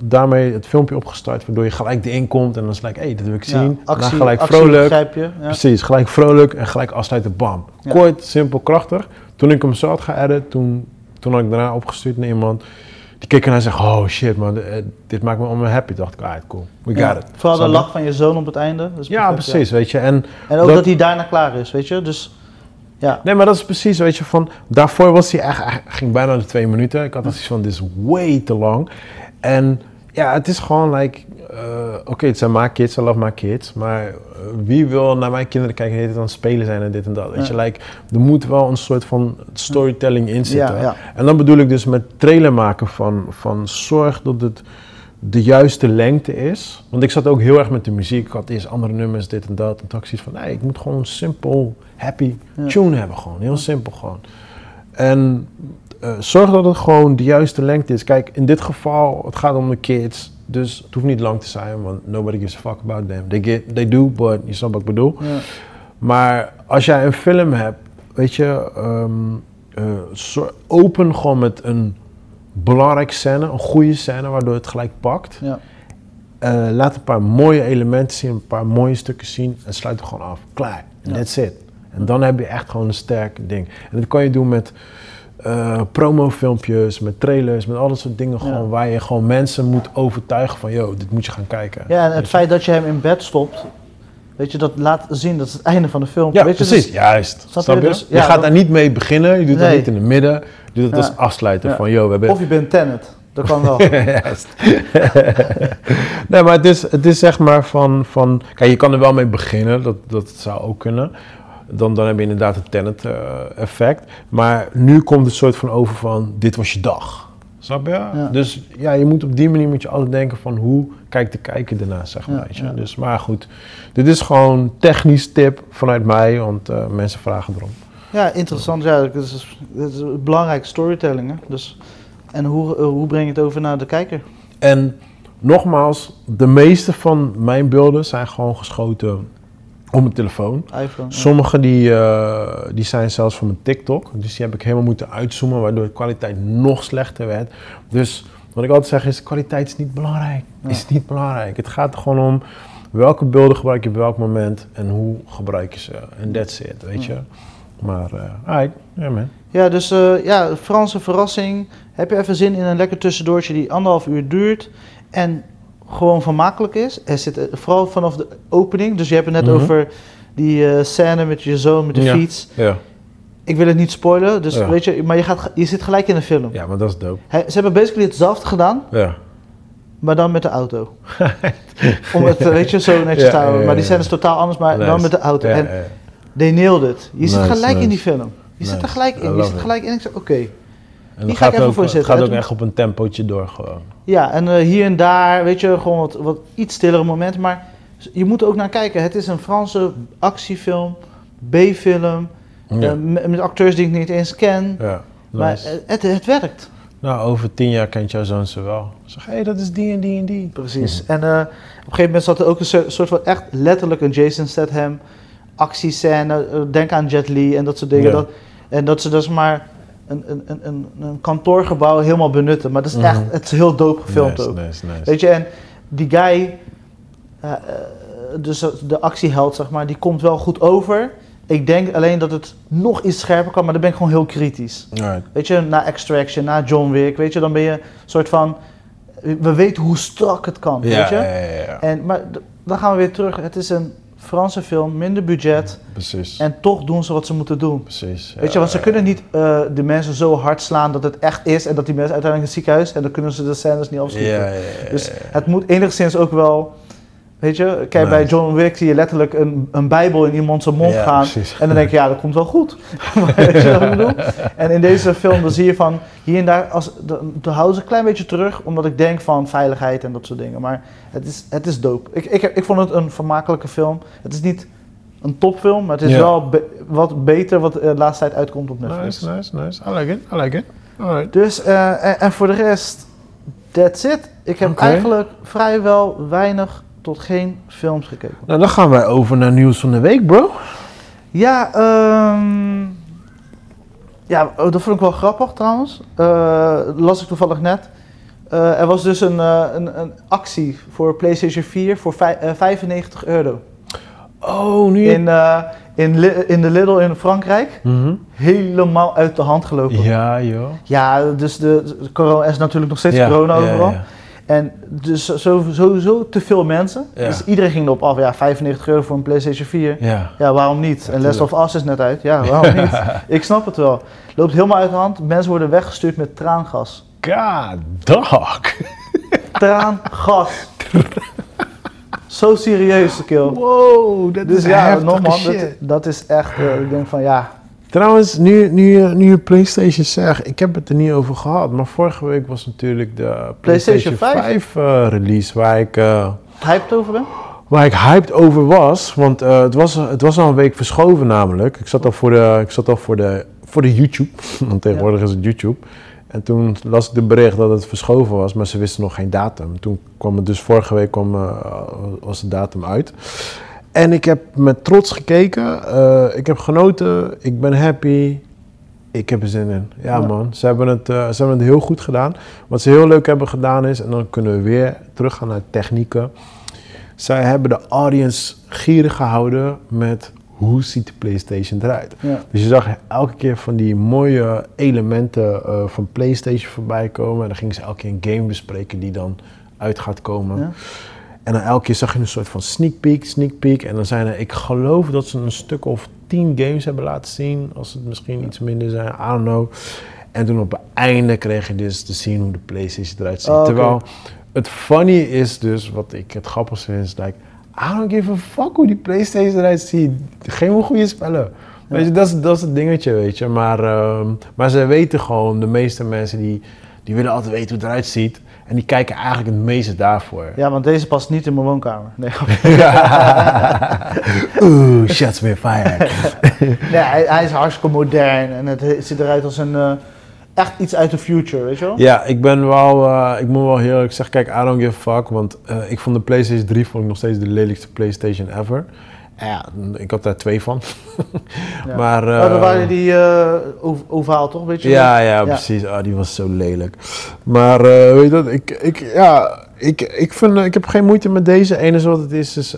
daarmee het filmpje opgestart, waardoor je gelijk erin komt en dan is het like, hé, dit wil ik zien. actie, dan gelijk actie vrolijk. je. Ja. Precies, gelijk vrolijk en gelijk afsluiten, bam. Kort, simpel, krachtig. Toen ik hem zo had geëdit, toen, toen had ik daarna opgestuurd naar iemand. Die keek en zegt, oh shit man, eh, dit maakt me allemaal happy. Dacht ik, alright, cool, we got Ja. it. Vooral de lach van je zoon op het einde. Dat is Ja, perfect, precies, weet je. En En ook Dat- dat, hij daarna klaar is, weet je. Dus ja, Nee, maar dat is precies, weet je, van... Daarvoor was hij echt, hij ging bijna de twee minuten. Ik had zoiets van, dit is way te lang. En ja, het is gewoon like... eh, Oké, het zijn my kids, I love my kids. Maar eh, wie wil naar mijn kinderen kijken die het aan het spelen zijn en dit en dat? Weet je, like, er moet wel een soort van storytelling in zitten. Ja, ja. En dan bedoel ik dus met trailer maken van, van zorg dat het de juiste lengte is. Want ik zat ook heel erg met de muziek. Ik had eerst andere nummers, dit en dat. En toen had ik zoiets van, nee, ik moet gewoon een simpel, happy Ja. tune hebben gewoon. Heel simpel gewoon. En eh, zorg dat het gewoon de juiste lengte is. Kijk, in dit geval, het gaat om de kids. Dus het hoeft niet lang te zijn, want nobody gives a fuck about them. They, get, they do, but je snapt wat ik bedoel. ja. Maar als jij een film hebt, weet je, ehm, eh, open gewoon met een belangrijke scène, een goede scène, waardoor het gelijk pakt. ja. Eh, laat een paar mooie elementen zien, een paar mooie stukken zien en sluit het gewoon af. Klaar. Ja. that's it. En dan heb je echt gewoon een sterk ding. En dat kan je doen met eh, promofilmpjes, met trailers, met al dat soort dingen. Ja. Gewoon, waar je gewoon mensen moet overtuigen van, yo, dit moet je gaan kijken. ja, en het feit dat je hem in bed stopt, weet je, dat laat zien, dat is het einde van de film. Ja, weet je, precies. dus- Juist. Snap je? Dus, je gaat dat- daar niet mee beginnen. Je doet dat niet in het midden. Je doet het Ja. als afsluiten van, yo, we hebben... Of je bent Tenet, dat kan wel. Juist. nee, maar het is, het is zeg maar van, van... Kijk, je kan er wel mee beginnen. Dat, dat zou ook kunnen. Dan, dan heb je inderdaad het Tenet-effect. maar nu komt het soort van over van... Dit was je dag. Snap je? Ja. Dus ja, je moet op die manier moet je altijd denken van... Hoe kijkt de kijker ernaar, zeg maar. Ja. Dus, maar goed. Dit is gewoon technisch tip vanuit mij. Want eh, mensen vragen erom. Ja, interessant. Ja, dat is, dat is belangrijke storytelling. Hè? Dus, en hoe, eh, hoe breng je het over naar de kijker? En nogmaals, de meeste van mijn beelden zijn gewoon geschoten op mijn telefoon. iPhone. Sommige die, eh, die zijn zelfs van mijn TikTok. Dus die heb ik helemaal moeten uitzoomen, waardoor de kwaliteit nog slechter werd. Dus wat ik altijd zeg is, kwaliteit is niet belangrijk. Ja. Is niet belangrijk. Het gaat er gewoon om welke beelden gebruik je op welk moment en hoe gebruik je ze. En that's it, weet je. Maar, alright, ja man. Ja, dus eh, ja, Franse verrassing. Heb je even zin in een lekker tussendoortje die anderhalf uur duurt en gewoon vermakelijk is? Er zit eh, vooral vanaf de opening. Dus je hebt het net Mhm. over die eh, scène met je zoon met de Ja. fiets. Ja. Ik wil het niet spoilen, dus Ja. weet je, maar je, gaat, je zit gelijk in de film. ja, maar dat is dope. Hij- ze hebben basically hetzelfde gedaan, Ja. maar dan met de auto. Om het, eh, weet je, zo netjes te houden. maar die scène is totaal anders, maar dan met de auto. En they nailed it. Je zit Nice, gelijk in die film. Je zit er gelijk in. Je zit it. gelijk in. Ik zeg, oké. En gaat ook, voor het gaat ook echt op een tempootje door gewoon. Ja, en eh, hier en daar, weet je, gewoon wat, wat iets stillere momenten. Maar je moet er ook naar kijken. Het is een Franse actiefilm, B-film. Ja. eh, met, acteurs die ik niet eens ken. ja. Maar nice. het, het werkt. nou, over tien jaar kent jouw zoon ze wel. Zeg, hé, hey, dat is die en die en die. Precies. En eh, op een gegeven moment zat er ook een soort van echt letterlijk een Jason Statham actiescène. Denk aan Jet Li en dat soort dingen. Ja. Dat, en dat ze dus maar een, een, een, een, kantoorgebouw helemaal benutten. Maar dat is echt, Mhm. het is heel dope gefilmd nice, ook. Nice, nice. Weet je, en die guy, eh, eh, dus de actieheld, zeg maar, die komt wel goed over. Ik denk alleen dat het nog iets scherper kan, maar dan ben ik gewoon heel kritisch. Weet je, na Extraction, na John Wick, weet je, dan ben je een soort van... We weten hoe strak het kan, Ja, weet je. ja, ja, ja. En, maar dan gaan we weer terug. Het is een Franse film, minder budget. Precies. En toch doen ze wat ze moeten doen. Precies. Weet je, want ze kunnen niet eh, de mensen zo hard slaan dat het echt is. En dat die mensen uiteindelijk in het ziekenhuis... En dan kunnen ze de scènes niet afschieten. Dus het moet enigszins ook wel... Weet je, kijk, bij. John Wick zie je letterlijk een, een bijbel in iemand zijn mond Ja, gaan. precies. En dan denk je, ja, dat komt wel goed. Weet je wat ik bedoel? En in deze film dan zie je van, hier en daar, als, de, de houden ze een klein beetje terug, omdat ik denk van veiligheid en dat soort dingen. Maar het is, het is dope. Ik, ik, ik vond het een vermakelijke film. Het is niet een topfilm, maar het is Ja. wel be- wat beter wat de laatste tijd uitkomt op Netflix. Nice, nice, nice. I like it. I like it. Alright. Dus, eh, en, en voor de rest, that's it. Ik heb eigenlijk vrijwel weinig tot geen films gekeken. Nou, dan gaan wij over naar nieuws van de week, bro. Ja, ehm ja, oh, dat vond ik wel grappig trouwens. Eh, las ik toevallig net. Eh, er was dus een, eh, een, een actie voor PlayStation 4 voor vij- eh, 95 euro. Oh, nu... In, in, in de Lidl in Frankrijk. Mhm. Helemaal uit de hand gelopen. Ja, Ja, joh. dus de, de corona is natuurlijk nog steeds Ja, corona ja, overal. ja. En dus zo- sowieso te veel mensen. Ja. Dus iedereen ging erop af. Ja, 95 euro voor een PlayStation 4. Ja. Ja, waarom niet? En Last of Us is net uit. Ja, waarom niet? Ik snap het wel. Loopt helemaal uit de hand. Mensen worden weggestuurd met traangas. God, dog. Traangas. Zo serieus, de kill. Wow, dat Dus is ja, heftige nogmaals, dat, dat is echt, eh, ik denk van ja. Trouwens, nu, nu, je- nu je PlayStation zegt, ik heb het er niet over gehad, maar vorige week was natuurlijk de PlayStation PlayStation 5, eh, release waar ik, eh, Hyped over ben? waar ik hyped over was. Want eh, het, was, het was al een week verschoven namelijk. Ik zat al voor de, ik zat al voor de, voor de YouTube, want tegenwoordig is het YouTube. En toen las ik de bericht dat het verschoven was, maar ze wisten nog geen datum. Toen kwam het dus vorige week kwam, was de datum uit. En ik heb met trots gekeken. eh, ik heb genoten. Ik ben happy. Ik heb er zin in. Ja, Ja. man. Ze hebben, het, eh, ze hebben het heel goed gedaan. Wat ze heel leuk hebben gedaan is, en dan kunnen we weer teruggaan naar technieken. Zij hebben de audience gierig gehouden met hoe ziet de PlayStation eruit. Ja. Dus je zag elke keer van die mooie elementen eh, van PlayStation voorbij komen. En dan gingen ze elke keer een game bespreken die dan uit gaat komen. Ja. En dan elke keer zag je een soort van sneak peek, sneak peek. En dan zijn er, ik geloof dat ze een stuk of tien games hebben laten zien. Als het misschien iets minder zijn, I don't know. En toen op het einde kreeg je dus te zien hoe de PlayStation eruit ziet. Oh. Terwijl het funny is dus, wat ik het grappigste vind, is like, I don't give a fuck hoe die PlayStation eruit ziet. Geen goede spellen. Weet je, dat is, dat is het dingetje, weet je. Maar, ehm, maar ze weten gewoon, de meeste mensen die, die willen altijd weten hoe het eruit ziet. En die kijken eigenlijk het meeste daarvoor. ja, want deze past niet in mijn woonkamer. Nee, Oeh, shots weer fired. nee hij, hij is hartstikke modern en het he- ziet eruit als een, eh, echt iets uit de future, weet je wel? ja, ik ben wel, eh, ik moet wel heel eerlijk zeggen, kijk, I don't give a fuck. Want eh, ik vond de PlayStation 3 vond ik nog steeds de lelijkste PlayStation ever. Ja, ik had daar twee van. Ja. Maar, oh, waren die ov- ovaal toch, weet je? Ja, ja, Ja. precies. Oh, die was zo lelijk. Maar eh, weet je dat, ik, ik, ja, ik, ik, vind, ik heb geen moeite met deze. Enige wat het is, is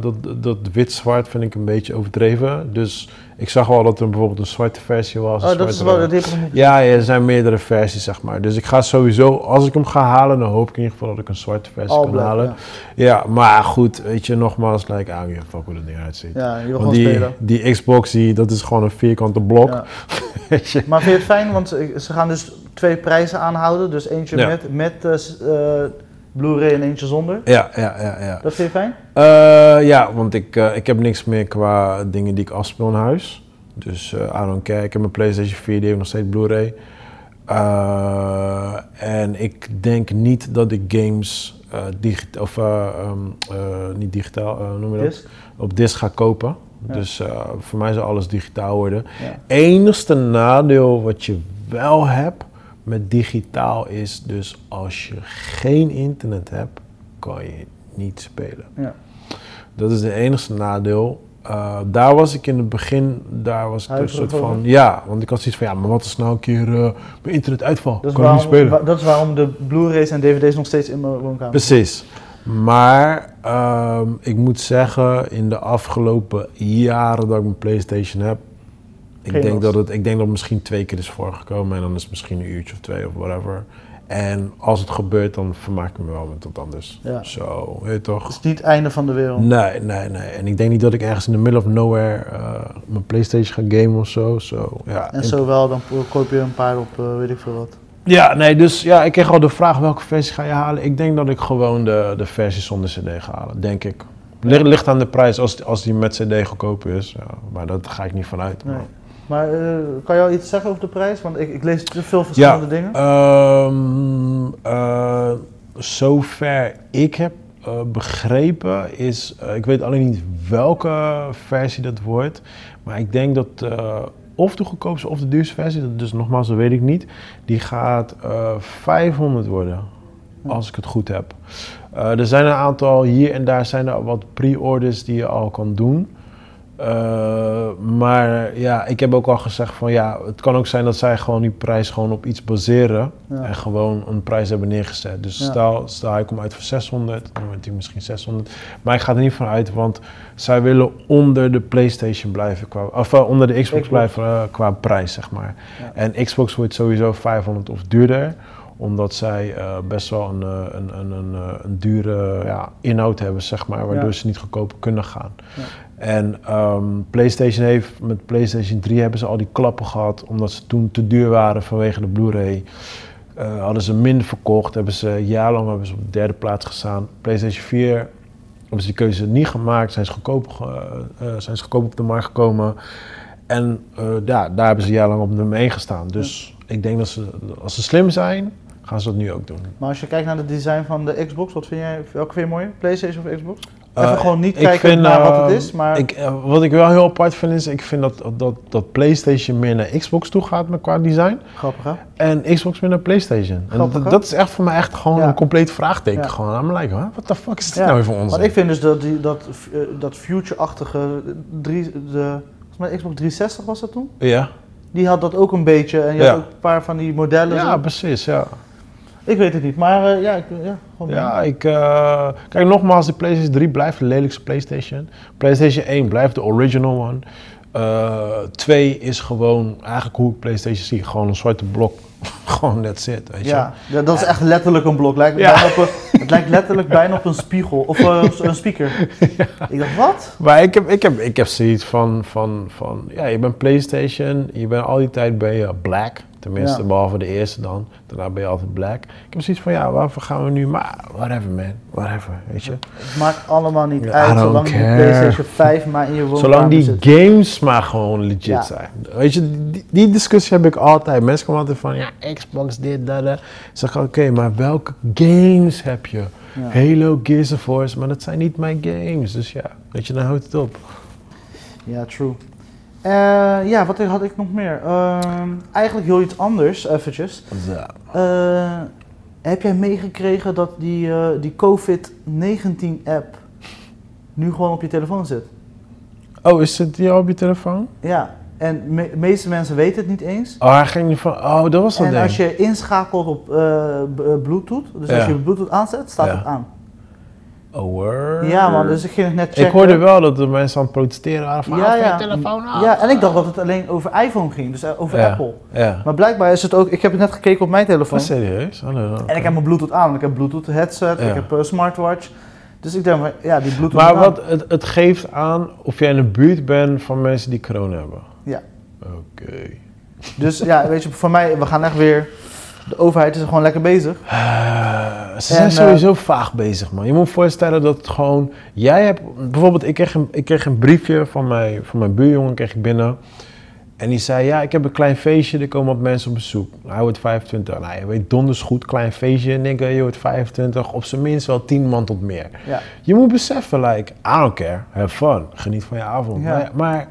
dat, dat wit-zwart vind ik een beetje overdreven. Dus ik zag wel dat er bijvoorbeeld een zwarte versie was. Oh, dat is wel, dat Ja, ja, er zijn meerdere versies, zeg maar. Dus ik ga sowieso, als ik hem ga halen, dan hoop ik in ieder geval dat ik een zwarte versie All kan black, halen. ja. Ja. maar goed, weet je, nogmaals, like, I don't give a fuck hoe dat ding eruit ziet. Ja, je wil gewoon die, spelen. die Xbox, die, dat is gewoon een vierkante blok. Ja. Weet je. Maar vind je het fijn, want ze gaan dus twee prijzen aanhouden. Dus eentje met, met eh, eh, Blu-ray en eentje zonder. Ja, ja, ja, ja. Dat vind je fijn? Eh, ja, want ik, eh, ik heb niks meer qua dingen die ik afspeel in huis. Dus eh I don't care. Ik heb mijn PlayStation 4, die heeft nog steeds Blu-ray. En ik denk niet dat ik games digitaal, of eh, ehm, eh, niet digitaal, noem je dat? Disc? Op disc ga kopen. Ja. Dus voor mij zal alles digitaal worden. Ja. Enigste nadeel wat je wel hebt met digitaal is dus als je geen internet hebt, kan je niet spelen. Ja. Dat is de enigste nadeel. Eh, daar was ik in het begin, daar was ik een Huiverig soort van, ja, want ik had zoiets van, ja, maar wat is nou een keer eh, mijn internet uitval? Dat, kan ik niet spelen. wa- dat is waarom de Blu-rays en DVD's nog steeds in mijn woonkamer Precies. Maar ehm, ik moet zeggen, in de afgelopen jaren dat ik mijn PlayStation heb, ik Geen denk, last. dat het, ik denk dat het misschien twee keer is voorgekomen en dan is het misschien een uurtje of twee of whatever. En als het gebeurt, dan vermaak ik me wel met wat anders. Ja. Zo, weet je toch? Het is niet het einde van de wereld. Nee, nee, nee. En ik denk niet dat ik ergens in the middle of nowhere eh, mijn PlayStation ga gamen of zo. ja. En zo wel, dan koop je een paar op eh, weet ik veel wat. Ja, nee, dus ja, ik kreeg al de vraag welke versie ga je halen. Ik denk dat ik gewoon de, de versie zonder CD ga halen, denk ik. Ligt, ligt aan de prijs als, als die met CD goedkoper is. Ja, maar daar ga ik niet vanuit. Nee. Maar- eh, kan je al iets zeggen over de prijs? Want ik, ik lees te veel verschillende dingen. Ehm eh, zover ik heb eh, begrepen is, ik weet alleen niet welke versie dat wordt, maar ik denk dat of de goedkoopste of de duurste versie, dat- dus nogmaals, dat weet ik niet, die gaat eh 500 worden, als ik het goed heb. Er zijn een aantal, hier en daar zijn er wat pre-orders die je al kan doen. Eh, maar ja, ik heb ook al gezegd van ja, het kan ook zijn dat zij gewoon die prijs gewoon op iets baseren Ja. en gewoon een prijs hebben neergezet. Dus Ja. stel, stel hij komt uit voor 600, dan wordt hij misschien 600. Maar ik ga er niet van uit, want zij willen onder de PlayStation blijven, qua, of eh, onder de Xbox, Xbox. blijven eh, qua prijs zeg maar. Ja. En Xbox wordt sowieso 500 of duurder omdat zij eh, best wel een, eh, een, een, een, eh, een dure ja, inhoud hebben, zeg maar, waardoor Ja. ze niet goedkoper kunnen gaan. Ja. En ehm, PlayStation heeft, met PlayStation 3 hebben ze al die klappen gehad, omdat ze toen te duur waren vanwege de Blu-ray. Hadden ze minder verkocht, hebben ze jarenlang hebben ze op de derde plaats gestaan. PlayStation 4 hebben ze die keuze niet gemaakt, zijn ze goedkoop, zijn ze goedkoop op de markt gekomen. En ja, daar hebben ze jarenlang op nummer 1 gestaan. Dus ik denk dat ze, als ze slim zijn, gaan ze dat nu ook doen. Maar als je kijkt naar het design van de Xbox, wat vind jij, welke vind je mooier? PlayStation of Xbox? Eh, Even gewoon niet kijken vind, naar wat het eh, is, maar Ik, eh, wat ik wel heel apart vind is, ik vind dat, dat, dat PlayStation meer naar Xbox toe gaat met qua design. grappig hè? En Xbox meer naar PlayStation. En dat, is echt voor mij echt gewoon Ja. een compleet vraagteken. Ja. Gewoon, I'm like, huh? what the fuck is dit Ja, nou weer voor ons? Want ik vind dus dat, die, dat, eh, dat future-achtige, drie, de, volgens mij Xbox 360 was dat toen? Ja. Die had dat ook een beetje en je had ook een paar van die modellen. ja, zo. precies, ja. Ik weet het niet, maar eh, ja, ik, ja, gewoon Ja, ik... eh, kijk, nogmaals, de PlayStation 3 blijft de lelijkste PlayStation. PlayStation 1 blijft de original one. Eh 2 is gewoon eigenlijk hoe ik PlayStation zie. Gewoon een zwarte blok. gewoon that's it, weet je. Ja, ja, dat is echt letterlijk een blok. Lijkt Ja. bijna op een, het lijkt letterlijk bijna op een spiegel of eh, een speaker. Ik dacht, wat? Maar ik heb, ik heb, ik heb zoiets van, van, van, ja, je bent PlayStation, je bent al die tijd je black. Tenminste, Ja. behalve de eerste dan. Daarna ben je altijd black. Ik heb zoiets van, ja, waarvoor gaan we nu, maar whatever man, whatever, weet je. Het maakt allemaal niet I uit, zolang die care. PlayStation 5 maar in je woonkamer Zolang die zit. games maar gewoon legit Ja. zijn. Weet je, die, die discussie heb ik altijd. Mensen komen altijd van, ja, Xbox, dit, dat, dat. Ik zeg, oké, maar welke games heb je? Ja. Halo, Gears of War, maar dat zijn niet mijn games. Dus ja, weet je, dan houdt het op. Ja, true. Eh, ja, wat had ik nog meer? Ehm, eigenlijk heel iets anders, eventjes. Zo. Eh, heb jij meegekregen dat die, eh, die COVID-19-app nu gewoon op je telefoon zit? Oh, is het hier op je telefoon? Ja, en de meeste mensen weten het niet eens. Oh, hij ging van, oh, dat was dat En ding. als je inschakelt op Bluetooth, dus als je Bluetooth aanzet, staat Ja. het aan. Ja man, dus ik ging het net checken. Ik hoorde wel dat de mensen aan het protesteren waren van, Ja, ja, ja. telefoon af. Ja, en ik dacht dat het alleen over iPhone ging, dus eh, over Ja. Apple. Ja. Maar blijkbaar is het ook, ik heb het net gekeken op mijn telefoon. Oh, serieus? Oh, En ik heb mijn Bluetooth aan, ik heb Bluetooth headset, ik heb een smartwatch. Dus ik denk, ja, die Bluetooth Maar wat, het, het geeft aan of jij in de buurt bent van mensen die corona hebben. Ja. Oké. Dus ja, weet je, voor mij, we gaan echt weer, de overheid is er gewoon lekker bezig. Eh, ze zijn eh, sowieso vaag bezig, man. Je moet je voorstellen dat het gewoon... Jij hebt... Bijvoorbeeld, ik kreeg een, ik kreeg een briefje van, mij, van mijn buurjongen kreeg ik binnen. En die zei, ja, ik heb een klein feestje, er komen wat mensen op bezoek. Hij wordt 25. Nou, je weet donders goed, klein feestje, nigga, je wordt 25. Op zijn minst wel 10 man tot meer. Ja. Je moet beseffen, like, I don't care, have fun, geniet van je avond. Ja. Maar, maar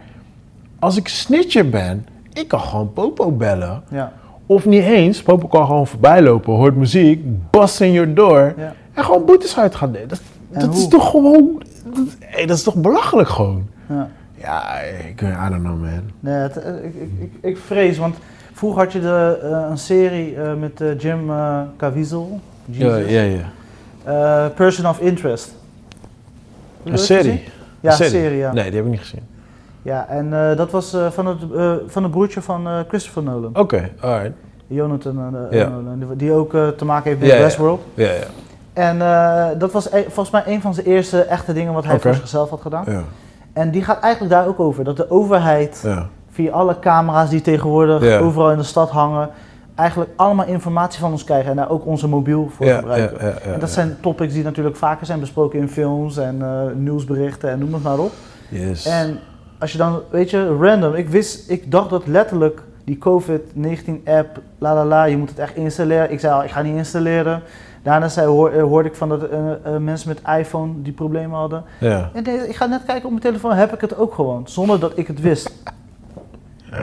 als ik snitcher ben, ik kan gewoon Popo bellen. Ja, Of niet eens, Popo kan gewoon voorbij lopen, hoort muziek, bust in your door ja. en gewoon boetes uit gaan delen. Dat, dat is toch gewoon, dat, hey, dat is toch belachelijk gewoon. ja. Ja, ik, I don't know man. Nee, het, eh, ik, ik, ik, ik vrees, want vroeger had je de, eh, een serie eh, met eh, Jim Caviezel, Jesus, ja. eh, Person of Interest. je Een serie? Ja, Een serie, ja. Nee, die heb ik niet gezien. Ja, en eh, dat was eh, van, het, eh, van het broertje van Christopher Nolan. Oké, alright. Jonathan. Nolan, die- ook te maken heeft met ja. Westworld. Ja, ja. En dat was e- volgens mij een van zijn eerste echte dingen wat hij voor zichzelf had gedaan. Ja, En die gaat eigenlijk daar ook over. Dat de overheid ja. via alle camera's die tegenwoordig Ja. overal in de stad hangen, eigenlijk allemaal informatie van ons krijgen en daar ook onze mobiel voor Ja, gebruiken. ja, ja, ja, en dat zijn topics die natuurlijk vaker zijn besproken in films en nieuwsberichten en noem het maar op. Yes. En als je dan, weet je, random, ik wist, ik dacht dat letterlijk die COVID-19 app, la la la, je moet het echt installeren. Ik zei al, ik ga niet installeren. Daarna zei, hoor, eh, hoorde ik van dat eh, eh, mensen met iPhone die problemen hadden. ja. En ik ga net kijken op mijn telefoon, heb ik het ook gewoon, zonder dat ik het wist.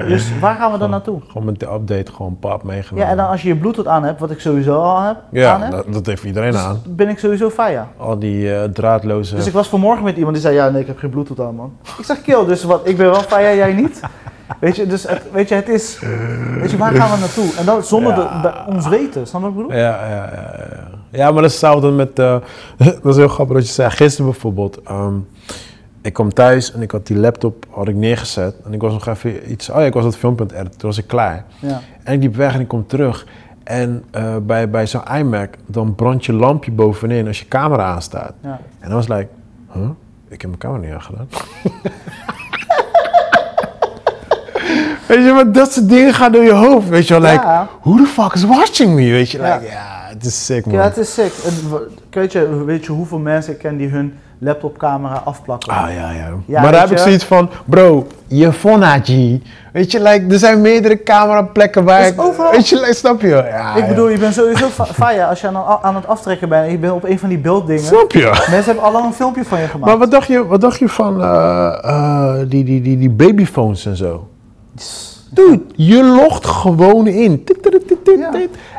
Dus waar gaan we dan naartoe? Gewoon met de update gewoon pap meegenomen. Ja, en dan als je je Bluetooth aan hebt, wat ik sowieso al heb, aan Ja, heb, dat, dat heeft iedereen aan. dus ben ik sowieso fire. Al die eh, draadloze... Dus ik was vanmorgen met iemand die zei, ja nee, ik heb geen Bluetooth aan man. Ik zeg, kill, dus wat, ik ben wel fire, jij niet. Weet je, dus het, weet je, het is, weet je, waar gaan we naartoe? En dan zonder Ja. de, ons weten, snap je wat ik bedoel? Ja, ja, ja, ja. Ja, maar dat is hetzelfde met... eh, dat is heel grappig wat je zei. Gisteren bijvoorbeeld. ehm, ik kwam thuis en ik had die laptop had ik neergezet. En ik was nog even iets... Oh ja, ik was dat filmpje aan het editen. Toen was ik klaar. Ja. En ik liep weg en ik kom terug. En eh, bij, bij zo'n iMac, dan brandt je lampje bovenin als je camera aanstaat. Ja. En dan was ik like, huh? Ik heb mijn camera niet aangedaan. Weet je, maar dat soort dingen gaan door je hoofd. Weet je wel, like, Ja. who the fuck is watching me? Weet je, Ja. like, ja, het is sick, man. Ja, het is sick. Weet, je, weet je hoeveel mensen ik ken die hun laptopcamera afplakken? Ah, ja, ja. Ja, maar daar heb ik zoiets van, bro, je G. Weet je, like, er zijn meerdere cameraplekken waar ik... overal. Weet je, like, snap je? Ja, ik ja. bedoel, je bent sowieso fa- fire als je aan, aan het aftrekken bent en je bent op een van die beelddingen. Snap je? Mensen hebben al een filmpje van je gemaakt. Maar wat dacht je, wat dacht je van eh, eh, die, die, die, die babyphones en zo? Dude, je logt gewoon in.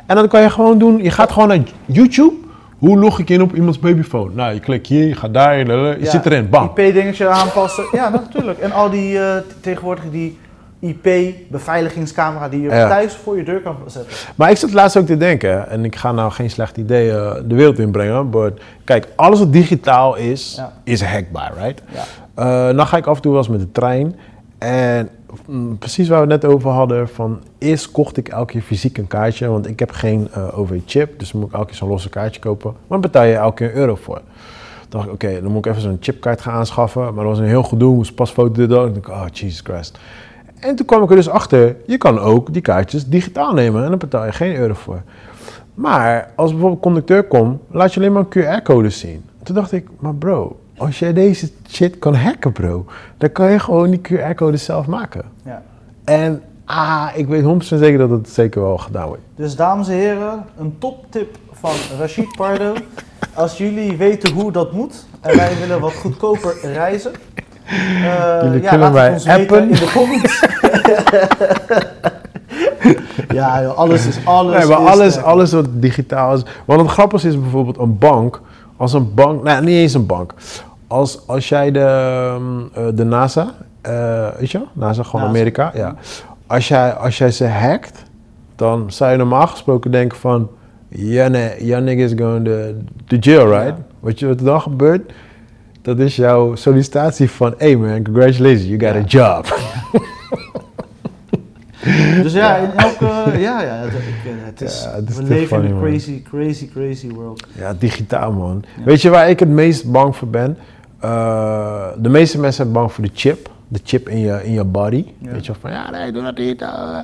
En dan kan je gewoon doen, je gaat gewoon naar YouTube. Hoe log ik in op iemands babyphone? Nou, je klikt hier, je gaat daar, je Ja, zit erin, bam. IP-dingetje aanpassen. ja, natuurlijk. En al die eh, tegenwoordig die IP-beveiligingscamera die je Ja. thuis voor je deur kan zetten. Maar ik zat laatst ook te denken, en ik ga nou geen slecht idee eh, de wereld inbrengen, maar kijk, alles wat digitaal is, Ja. is hackbaar, right? Ja. Eh, dan ga ik af en toe wel eens met de trein. En precies waar we het net over hadden, van eerst kocht ik elke keer fysiek een kaartje, want ik heb geen eh, OV-chip, dus dan moet ik elke keer zo'n losse kaartje kopen. Maar dan betaal je elke keer een euro voor. Toen dacht ik, oké, dan moet ik even zo'n chipkaart gaan aanschaffen. Maar dat was een heel gedoe, moest pasfoto dit dat. En ik dacht, oh, Jesus Christ. En toen kwam ik er dus achter, je kan ook die kaartjes digitaal nemen en dan betaal je geen euro voor. Maar als bijvoorbeeld conducteur komt, laat je alleen maar een QR-code zien. Toen dacht ik, maar bro, als jij deze shit kan hacken, bro, dan kan je gewoon die QR-code zelf maken. Ja. En ah, ik weet 100% zeker dat het zeker wel gedaan wordt. Dus dames en heren, een toptip van Rashid Pardo. Als jullie weten hoe dat moet en wij willen wat goedkoper reizen. eh, Jullie ja, kunnen mij weten appen. in de comments. ja, joh, alles is alles. nee, maar alles, alles wat digitaal is. Want het grappige is bijvoorbeeld een bank. Als een bank, nee, niet eens een bank. Als, als jij de, ehm, eh, de NASA, eh, weet je? NASA, gewoon NASA. Amerika, ja. Als jij, als jij ze hackt, dan zou je normaal gesproken denken van... Ja, nee, your nigga is going to, to jail, right? Ja. Wat, je, wat er dan gebeurt, dat is jouw sollicitatie van... Hey man, congratulations, you got a job. Dus ja, in elke. Ja, ja, het, het is. Het is we leven in een crazy, crazy, crazy world. Ja, digitaal man. Weet je waar ik het meest bang voor ben? Eh, de meeste mensen zijn bang voor de chip. De chip in je, in je body. Ja. Weet je van ja, nee, doe dat niet. eh.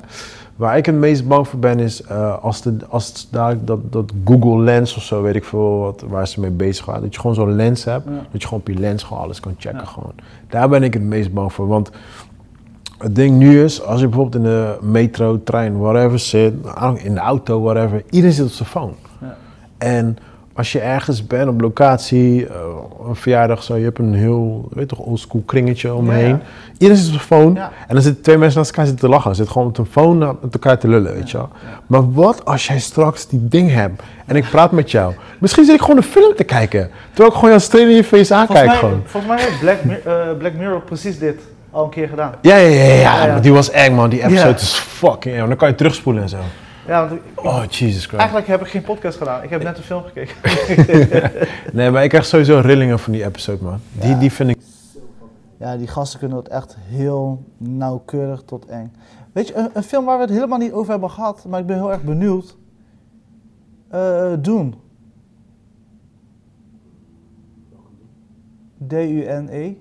Waar ik het meest bang voor ben is eh, als, de, als dadelijk dat, dat Google Lens of zo, weet ik veel wat, waar ze mee bezig gaan. Dat je gewoon zo'n lens hebt. Ja. Dat je gewoon op je lens gewoon alles kan checken. Ja. Gewoon. Daar ben ik het meest bang voor. Want het ding nu is, als je bijvoorbeeld in de metro, trein, whatever zit, in de auto, whatever, iedereen zit op zijn phone. Ja. En als je ergens bent op locatie, eh, een verjaardag zo, je hebt een heel, weet toch, oldschool kringetje omheen. Ja. Iedereen zit op zijn phone Ja. en dan zitten twee mensen naast elkaar zitten te lachen. Ze zitten gewoon op hun phone naar- met elkaar te lullen, weet je wel. Maar wat als jij straks die ding hebt en ik praat met jou? Misschien zit ik gewoon een film te kijken, terwijl ik gewoon jou straight in je face Volgens aankijk mij, gewoon. volgens mij heeft Black, Mi- eh, Black Mirror precies dit al een keer gedaan. Ja, ja, ja, ja, die was eng man, die episode is fucking eng. Dan kan je terugspoelen en zo. Ja, want ik- Oh, Jesus Christ. eigenlijk heb ik geen podcast gedaan. Ik heb net een film gekeken. Nee, maar ik krijg sowieso rillingen van die episode, man. Die, Ja. die vind ik... Ja, die gasten kunnen het echt heel nauwkeurig tot eng. Weet je, een, een film waar we het helemaal niet over hebben gehad, maar ik ben heel erg benieuwd. Eh Dune. D-U-N-E. E.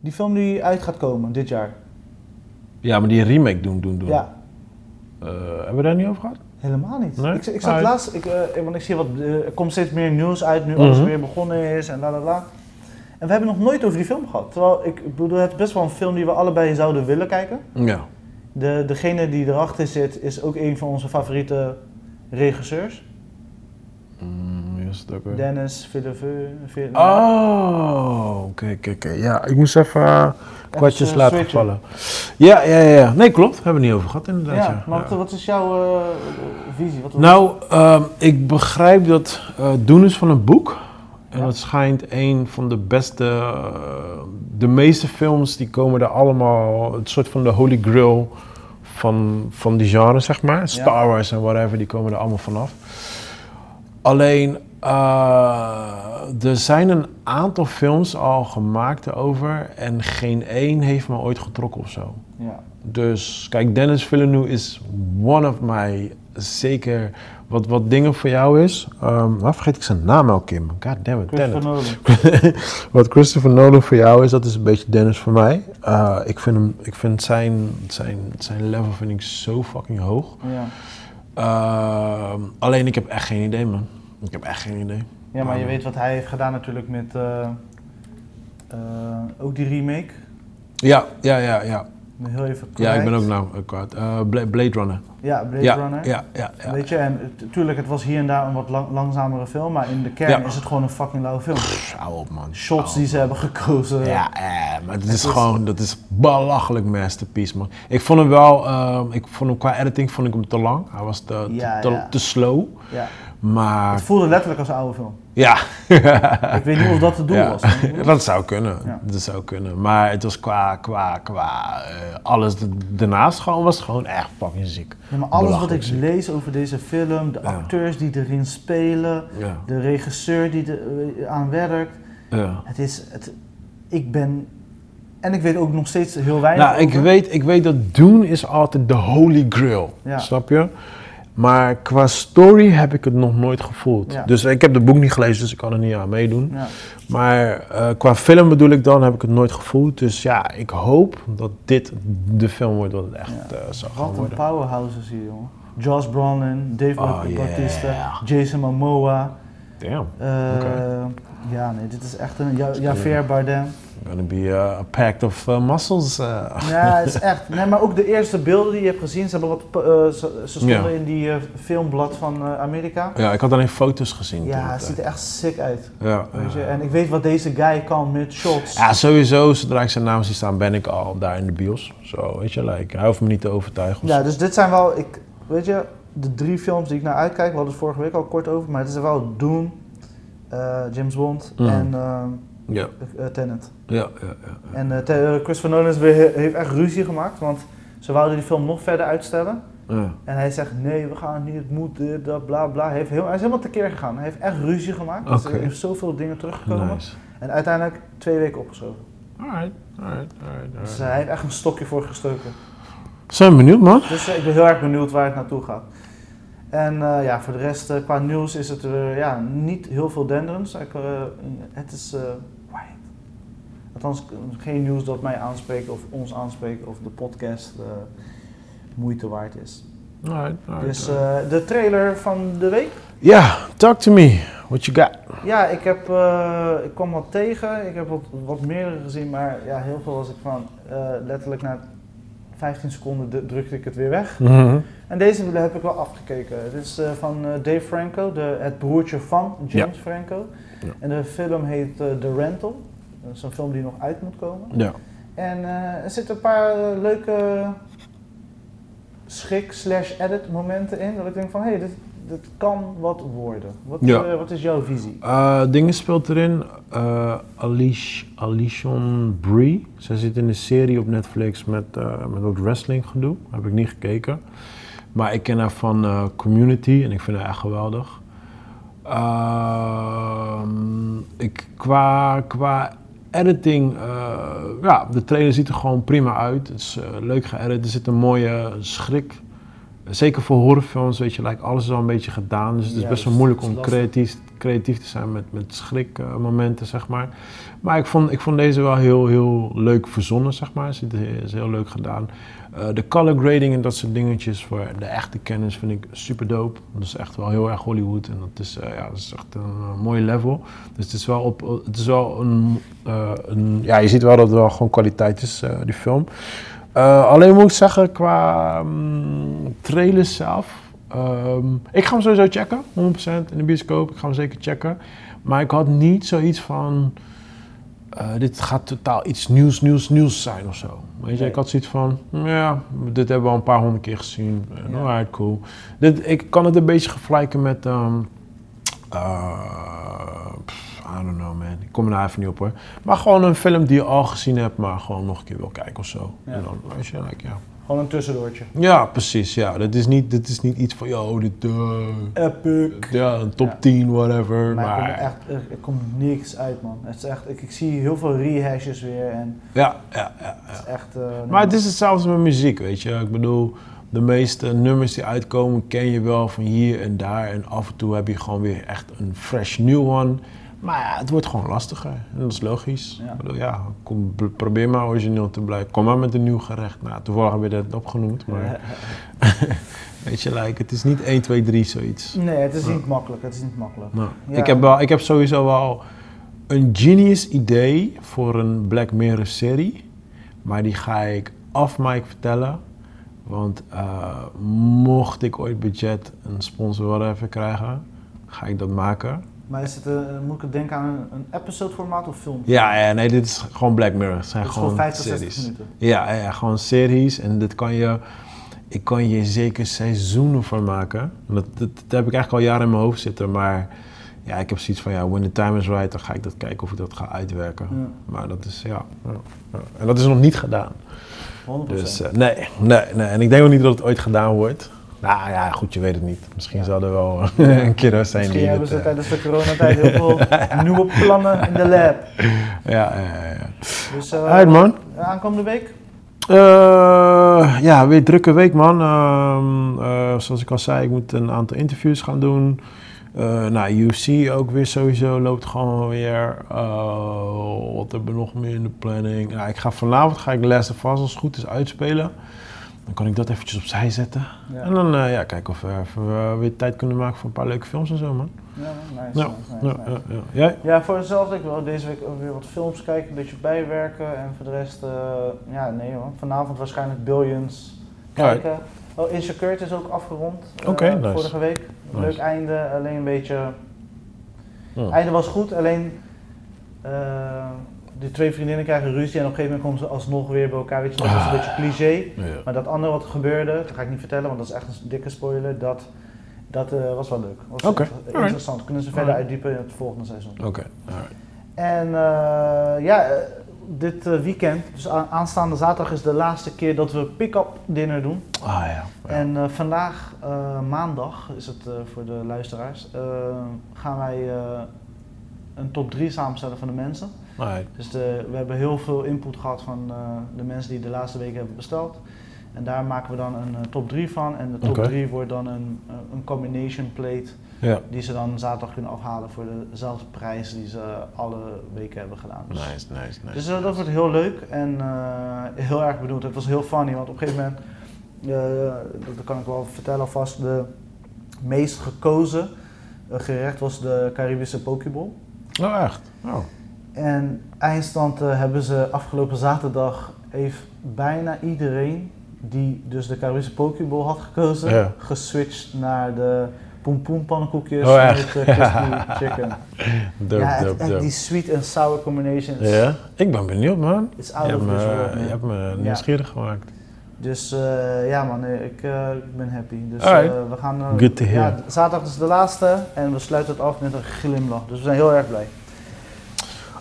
Die film die uit gaat komen dit jaar. Ja, maar die remake doen, doen, doen. Ja, hebben we daar niet over gehad? helemaal niet. Nee? Ik, ik zat Ah, laatst, ik, eh, want ik zie wat, eh, er komt steeds meer nieuws uit nu alles Mhm. weer begonnen is en la la la. En we hebben nog nooit over die film gehad. Terwijl ik, ik bedoel, het is best wel een film die we allebei zouden willen kijken. Ja. De, degene die erachter zit is ook een van onze favoriete regisseurs. Mm, is het ook weer? Dennis Villeneuve. Villeneuve. Oh, oké, oké, oké. Ja, ik moest even eh, kwartjes eh, laten switchen. vallen. Ja, ja, ja. Nee, klopt. Hebben we het niet over gehad inderdaad. ja, Ja, maar Ja. wat, is jouw eh, visie? Wat, Nou, ehm, ik begrijp dat eh Doen is van een boek. En het schijnt een van de beste, de meeste films die komen er allemaal, het soort van de holy grail van, van die genre, zeg maar. Star Wars en whatever, die komen er allemaal vanaf. Alleen, er zijn een aantal films al gemaakt erover en geen één heeft me ooit getrokken of zo. ja. Dus kijk, Dennis Villeneuve is one of my, zeker wat, wat dingen voor jou is. Ehm waar vergeet ik zijn naam elke keer, man. God damn it, Christopher Dennis. Nolan. wat Christopher Nolan voor jou is, dat is een beetje Dennis voor mij. Eh, ik vind, hem, ik vind zijn, zijn, zijn level vind ik zo fucking hoog. Ja. Ehm, alleen ik heb echt geen idee, man. Ik heb echt geen idee. Ja, maar je Ah. weet wat hij heeft gedaan natuurlijk met eh, eh, ook die remake. Ja, ja, ja, ja. Heel even Ja, ik ben kwijt. ook nou kwijt. Eh, Bla- Blade Runner. Ja, Blade Ja, Runner. ja, ja, ja. Weet je, en tuurlijk, het was hier en daar een wat lang- langzamere film, maar in de kern Ja. is het gewoon een fucking lauwe film. Hou op, man. Shots die ze hebben gekozen. Ja, eh, maar het is is- gewoon, dat is belachelijk masterpiece, man. Ik vond hem wel, ehm, ik vond hem qua editing vond ik hem te lang. Hij was te, te slow. Ja. Maar Het voelde letterlijk als een oude film. Ja, Ik weet niet of dat het doel ja. was. dat zou kunnen. Ja. Dat zou kunnen. Maar het was qua, qua, qua eh, alles daarnaast gewoon, was gewoon echt fucking ziek. Ja, maar alles wat ik ziek. lees over deze film, de acteurs die erin spelen, de regisseur die er eh, aan werkt, ja. het is, het, ik ben, en ik weet ook nog steeds heel weinig Nou, ik weet, ik weet dat doen is altijd de holy grail. Ja. Snap je? Maar qua story heb ik het nog nooit gevoeld. Ja. Dus ik heb het boek niet gelezen, dus ik kan er niet aan meedoen. Ja. Maar eh, qua film bedoel ik dan, heb ik het nooit gevoeld. Dus ja, ik hoop dat dit de film wordt wat het echt Ja. eh, zou gaan Wat een worden. powerhouses hier, jongen. Josh Brolin, Dave Oh, Bautista, yeah. Jason Momoa. Damn, eh. Ja, nee, dit is echt een... Ja, Javier Bardem. gonna be uh, a pact of uh, muscles. uh. Ja, het is echt. Nee, maar ook de eerste beelden die je hebt gezien, ze, hebben wat, eh, ze, ze stonden Ja. in die eh, filmblad van eh, Amerika. Ja, ik had alleen foto's gezien. Ja, het ziet er echt sick uit. ja, Weet je? En ik weet wat deze guy kan met shots. Ja, sowieso, zodra ik zijn naam zie staan, ben ik al daar in de bios. Zo, weet je, like, hij hoeft me niet te overtuigen. Ja, dus dit zijn wel, ik, weet je, de drie films die ik naar uitkijk. We hadden het vorige week al kort over, maar het is wel eh, James Bond Mhm. en eh Ja, eh, Tenet. ja, ja. ja. En eh, eh, Christopher Nolan is weer, heeft echt ruzie gemaakt, want ze wouden die film nog verder uitstellen. ja. En hij zegt, nee, we gaan niet, het moet dit, dat, bla bla. Hij, heeft heel, hij is helemaal tekeer gegaan. Hij heeft echt ruzie gemaakt. Dus Oké. er heeft zoveel dingen teruggekomen. Nice. En uiteindelijk twee weken opgeschoven. Alright, alright, alright. Dus alright. eh, hij heeft echt een stokje voor gestoken. Zijn benieuwd, man. Dus eh, ik ben heel erg benieuwd waar het naartoe gaat. En eh, ja, voor de rest, eh, qua nieuws is het eh, ja, niet heel veel denderends. Ik, eh, het is eh quiet. Althans, geen nieuws dat mij aanspreekt of ons aanspreekt of de podcast moeite waard is. Alright, alright. Dus eh, de trailer van de week. Ja, talk to me. What you got? Ja, ik, heb, eh, ik kwam wat tegen. Ik heb wat, wat meerdere gezien, maar ja, heel veel was ik van eh, letterlijk na 15 seconden drukte ik het weer weg. Mhm. En deze heb ik wel afgekeken. Het is eh, van eh, Dave Franco, de, het broertje van James Franco. Ja. En de film heet eh, The Rental. Dat is een film die nog uit moet komen. Ja. En er zitten een paar leuke schrik slash edit momenten in. Dat ik denk van, hé, hey, dit, dit kan wat worden. Wat, Ja. wat is jouw visie? Eh, dingen speelt erin. eh Alice, Alison Brie. Zij zit in een serie op Netflix met, met ook wrestling gedoe. Heb ik niet gekeken. Maar ik ken haar van eh, Community en ik vind haar echt geweldig. Ehm, ik, qua, qua editing, eh, ja, de trailer ziet er gewoon prima uit. Het is eh, leuk geëdit, er zit een mooie schrik. Zeker voor horrorfilms, weet je, like, alles is al een beetje gedaan. Dus het is best wel moeilijk om creatief, creatief te zijn met, met schrikmomenten, zeg maar. Maar ik vond, ik vond deze wel heel, heel leuk verzonnen, zeg maar. Het is, heel leuk gedaan. Eh, de color grading en dat soort dingetjes voor de echte kennis vind ik super dope. Dat is echt wel heel erg Hollywood en dat is, eh, ja, dat is echt een eh, mooi level. Dus het is wel, op, het is wel een, een... Ja, je ziet wel dat het wel gewoon kwaliteit is, die film. Eh, alleen moet ik zeggen, qua mm, trailers zelf... ehm, ik ga hem sowieso checken, 100% in de bioscoop. Ik ga hem zeker checken. Maar ik had niet zoiets van... eh, dit gaat totaal iets nieuws, nieuws, nieuws zijn of zo. Weet je, ik had zoiets van, ja, dit hebben we al een paar honderd keer gezien. Ja. Uh, alright, cool. Dit, ik kan het een beetje vergelijken met, ehm, eh, I don't know man, ik kom er nou even niet op hoor. Maar gewoon een film die je al gezien hebt, maar gewoon nog een keer wil kijken of zo. Ja. En dan, weet je, like, ja. Gewoon een tussendoortje. Ja, precies, ja. Dat is niet, dit is niet iets van, yo, dit, eh, Epic. ja, een top Ja. 10, whatever. Maar, Maar, er, komt echt, er, komt niks uit, man. Het is echt, ik, ik zie heel veel rehashes weer en ja, ja, ja. het is ja. echt... eh, Maar het is hetzelfde met muziek, weet je. Ik bedoel, de meeste nummers die uitkomen ken je wel van hier en daar. En af en toe heb je gewoon weer echt een fresh new one. Maar ja, het wordt gewoon lastiger. En dat is logisch. Ja. Ik bedoel, ja, kom, probeer maar origineel te blijven. Kom maar met een nieuw gerecht. Nou, toevallig heb je dat opgenoemd. Maar weet je, like, het is niet 1, 2, 3 zoiets. Nee, het is niet makkelijk. Het is niet makkelijk. Nou, Ja. ik, heb wel, ik heb sowieso wel een genius idee voor een Black Mirror serie. Maar die ga ik af mic vertellen. Want eh, mocht ik ooit budget, een sponsor whatever krijgen, ga ik dat maken. Maar is het, eh, moet ik denken aan een, een episode formaat of film? Ja, ja, nee, dit is gewoon Black Mirror. Het zijn Het gewoon, gewoon 50, 60 series. minuten. Ja, ja, gewoon series. En dit kan je, ik kan je zeker seizoenen van maken. Dat, dat, dat heb ik eigenlijk al jaren in mijn hoofd zitten. Maar ja, ik heb zoiets van, ja, when the time is right, dan ga ik dat kijken of ik dat ga uitwerken. Ja. Maar dat is, ja, ja, ja. En dat is nog niet gedaan. 100%. Dus eh, nee, nee, nee. En ik denk ook niet dat het ooit gedaan wordt. Nou ja, goed, je weet het niet. Misschien Ja. zal er wel een kiddo zijn Misschien die hebben het... ze eh, tijdens de coronatijd heel veel nieuwe plannen in de lab. ja, ja, ja. Dus eh, man. aankomende week? Eh, ja, weer drukke week, man. Ehm, eh, zoals ik al zei, ik moet een aantal interviews gaan doen. Eh nou, UFC ook weer sowieso loopt gewoon weer. Eh, wat hebben we nog meer in de planning? Ja, ik ga vanavond ga ik of Us als het goed is uitspelen. Dan kan ik dat eventjes opzij zetten. Ja. En dan eh, ja, kijken of we weer tijd kunnen maken voor een paar leuke films en zo, man. Ja, nice, Ja, nice, nice, ja, nice. Jij? Ja, voor hetzelfde. Ik wil deze week ook weer wat films kijken, een beetje bijwerken. En voor de rest, eh, ja, nee hoor. Vanavond waarschijnlijk Billions kijken. Oh, Insecure is ook afgerond. eh, Oké, nice. Vorige week. Leuk einde, alleen een beetje... Ja. einde was goed, alleen... die twee vriendinnen krijgen ruzie en op een gegeven moment komen ze alsnog weer bij elkaar. Weet je, dat is een Ah. beetje cliché. Ja. Maar dat andere wat er gebeurde, dat ga ik niet vertellen, want dat is echt een dikke spoiler. Dat, dat eh, was wel leuk. Was Oké, alright. interessant. Kunnen ze verder Alright. uitdiepen in het volgende seizoen. Oké. En eh, ja, eh, dit weekend, dus aanstaande zaterdag is de laatste keer dat we pick-up dinner doen. Ah ja. ja. En vandaag, eh, maandag, is het eh, voor de luisteraars, gaan wij eh, een top 3 samenstellen van de mensen. Dus de, we hebben heel veel input gehad van eh, de mensen die de laatste weken hebben besteld. En daar maken we dan een eh, top 3 van. En de top Oké. 3 wordt dan een, eh, een combination plate Ja. die ze dan zaterdag kunnen afhalen voor dezelfde prijs die ze alle weken hebben gedaan. Dus, Nice, nice, nice. dus dat wordt heel leuk en heel erg benieuwd. Het was heel funny, want op een gegeven moment, dat kan ik wel vertellen alvast, de meest gekozen gerecht was de Caribische pokeball. Oh, echt? Oh. En eindstand eh, hebben ze afgelopen zaterdag heeft bijna iedereen die dus de Caribische Pokeball had gekozen, Ja. geswitcht naar de pompoen pannenkoekjes Oh, echt? met eh, crispy chicken. Dope, ja, echt, dope, echt dope. die sweet and sour combination is, Ja, ik ben benieuwd, man. is Je out hebt of me, je hebt me nieuwsgierig gemaakt. Dus eh, ja man, ik, ben happy. Dus we gaan... Good to hear. Ja, zaterdag is de laatste en we sluiten het af met een glimlach. Dus we zijn heel erg blij.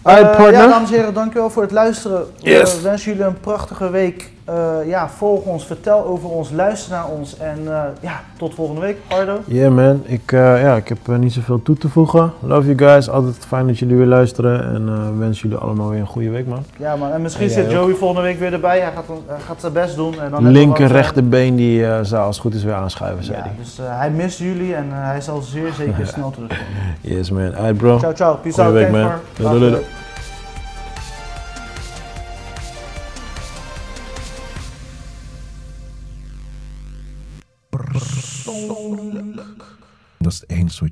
Alright, Eh, partner. ja, dames en heren, dankjewel voor het luisteren. Yes. We wensen jullie een prachtige week. Eh, ja, volg ons, vertel over ons, luister naar ons. En eh, ja, tot volgende week. Ardo. Yeah man, ik, eh, ja, ik heb niet zoveel toe te voegen. Love you guys, altijd fijn dat jullie weer luisteren. En wens jullie allemaal weer een goede week man. Ja man, en misschien En zit ook. Joey volgende week weer erbij. Hij gaat, hij gaat zijn best doen. En dan Linker, rechterbeen die zou als het goed is weer aanschuiven, zei Ja, hij. dus hij mist jullie en hij zal zeer zeker snel terugkomen. Yes man, alright bro. Ciao, ciao. Peace Goeie out. week, man. doei, doei. Dat is het enige wat je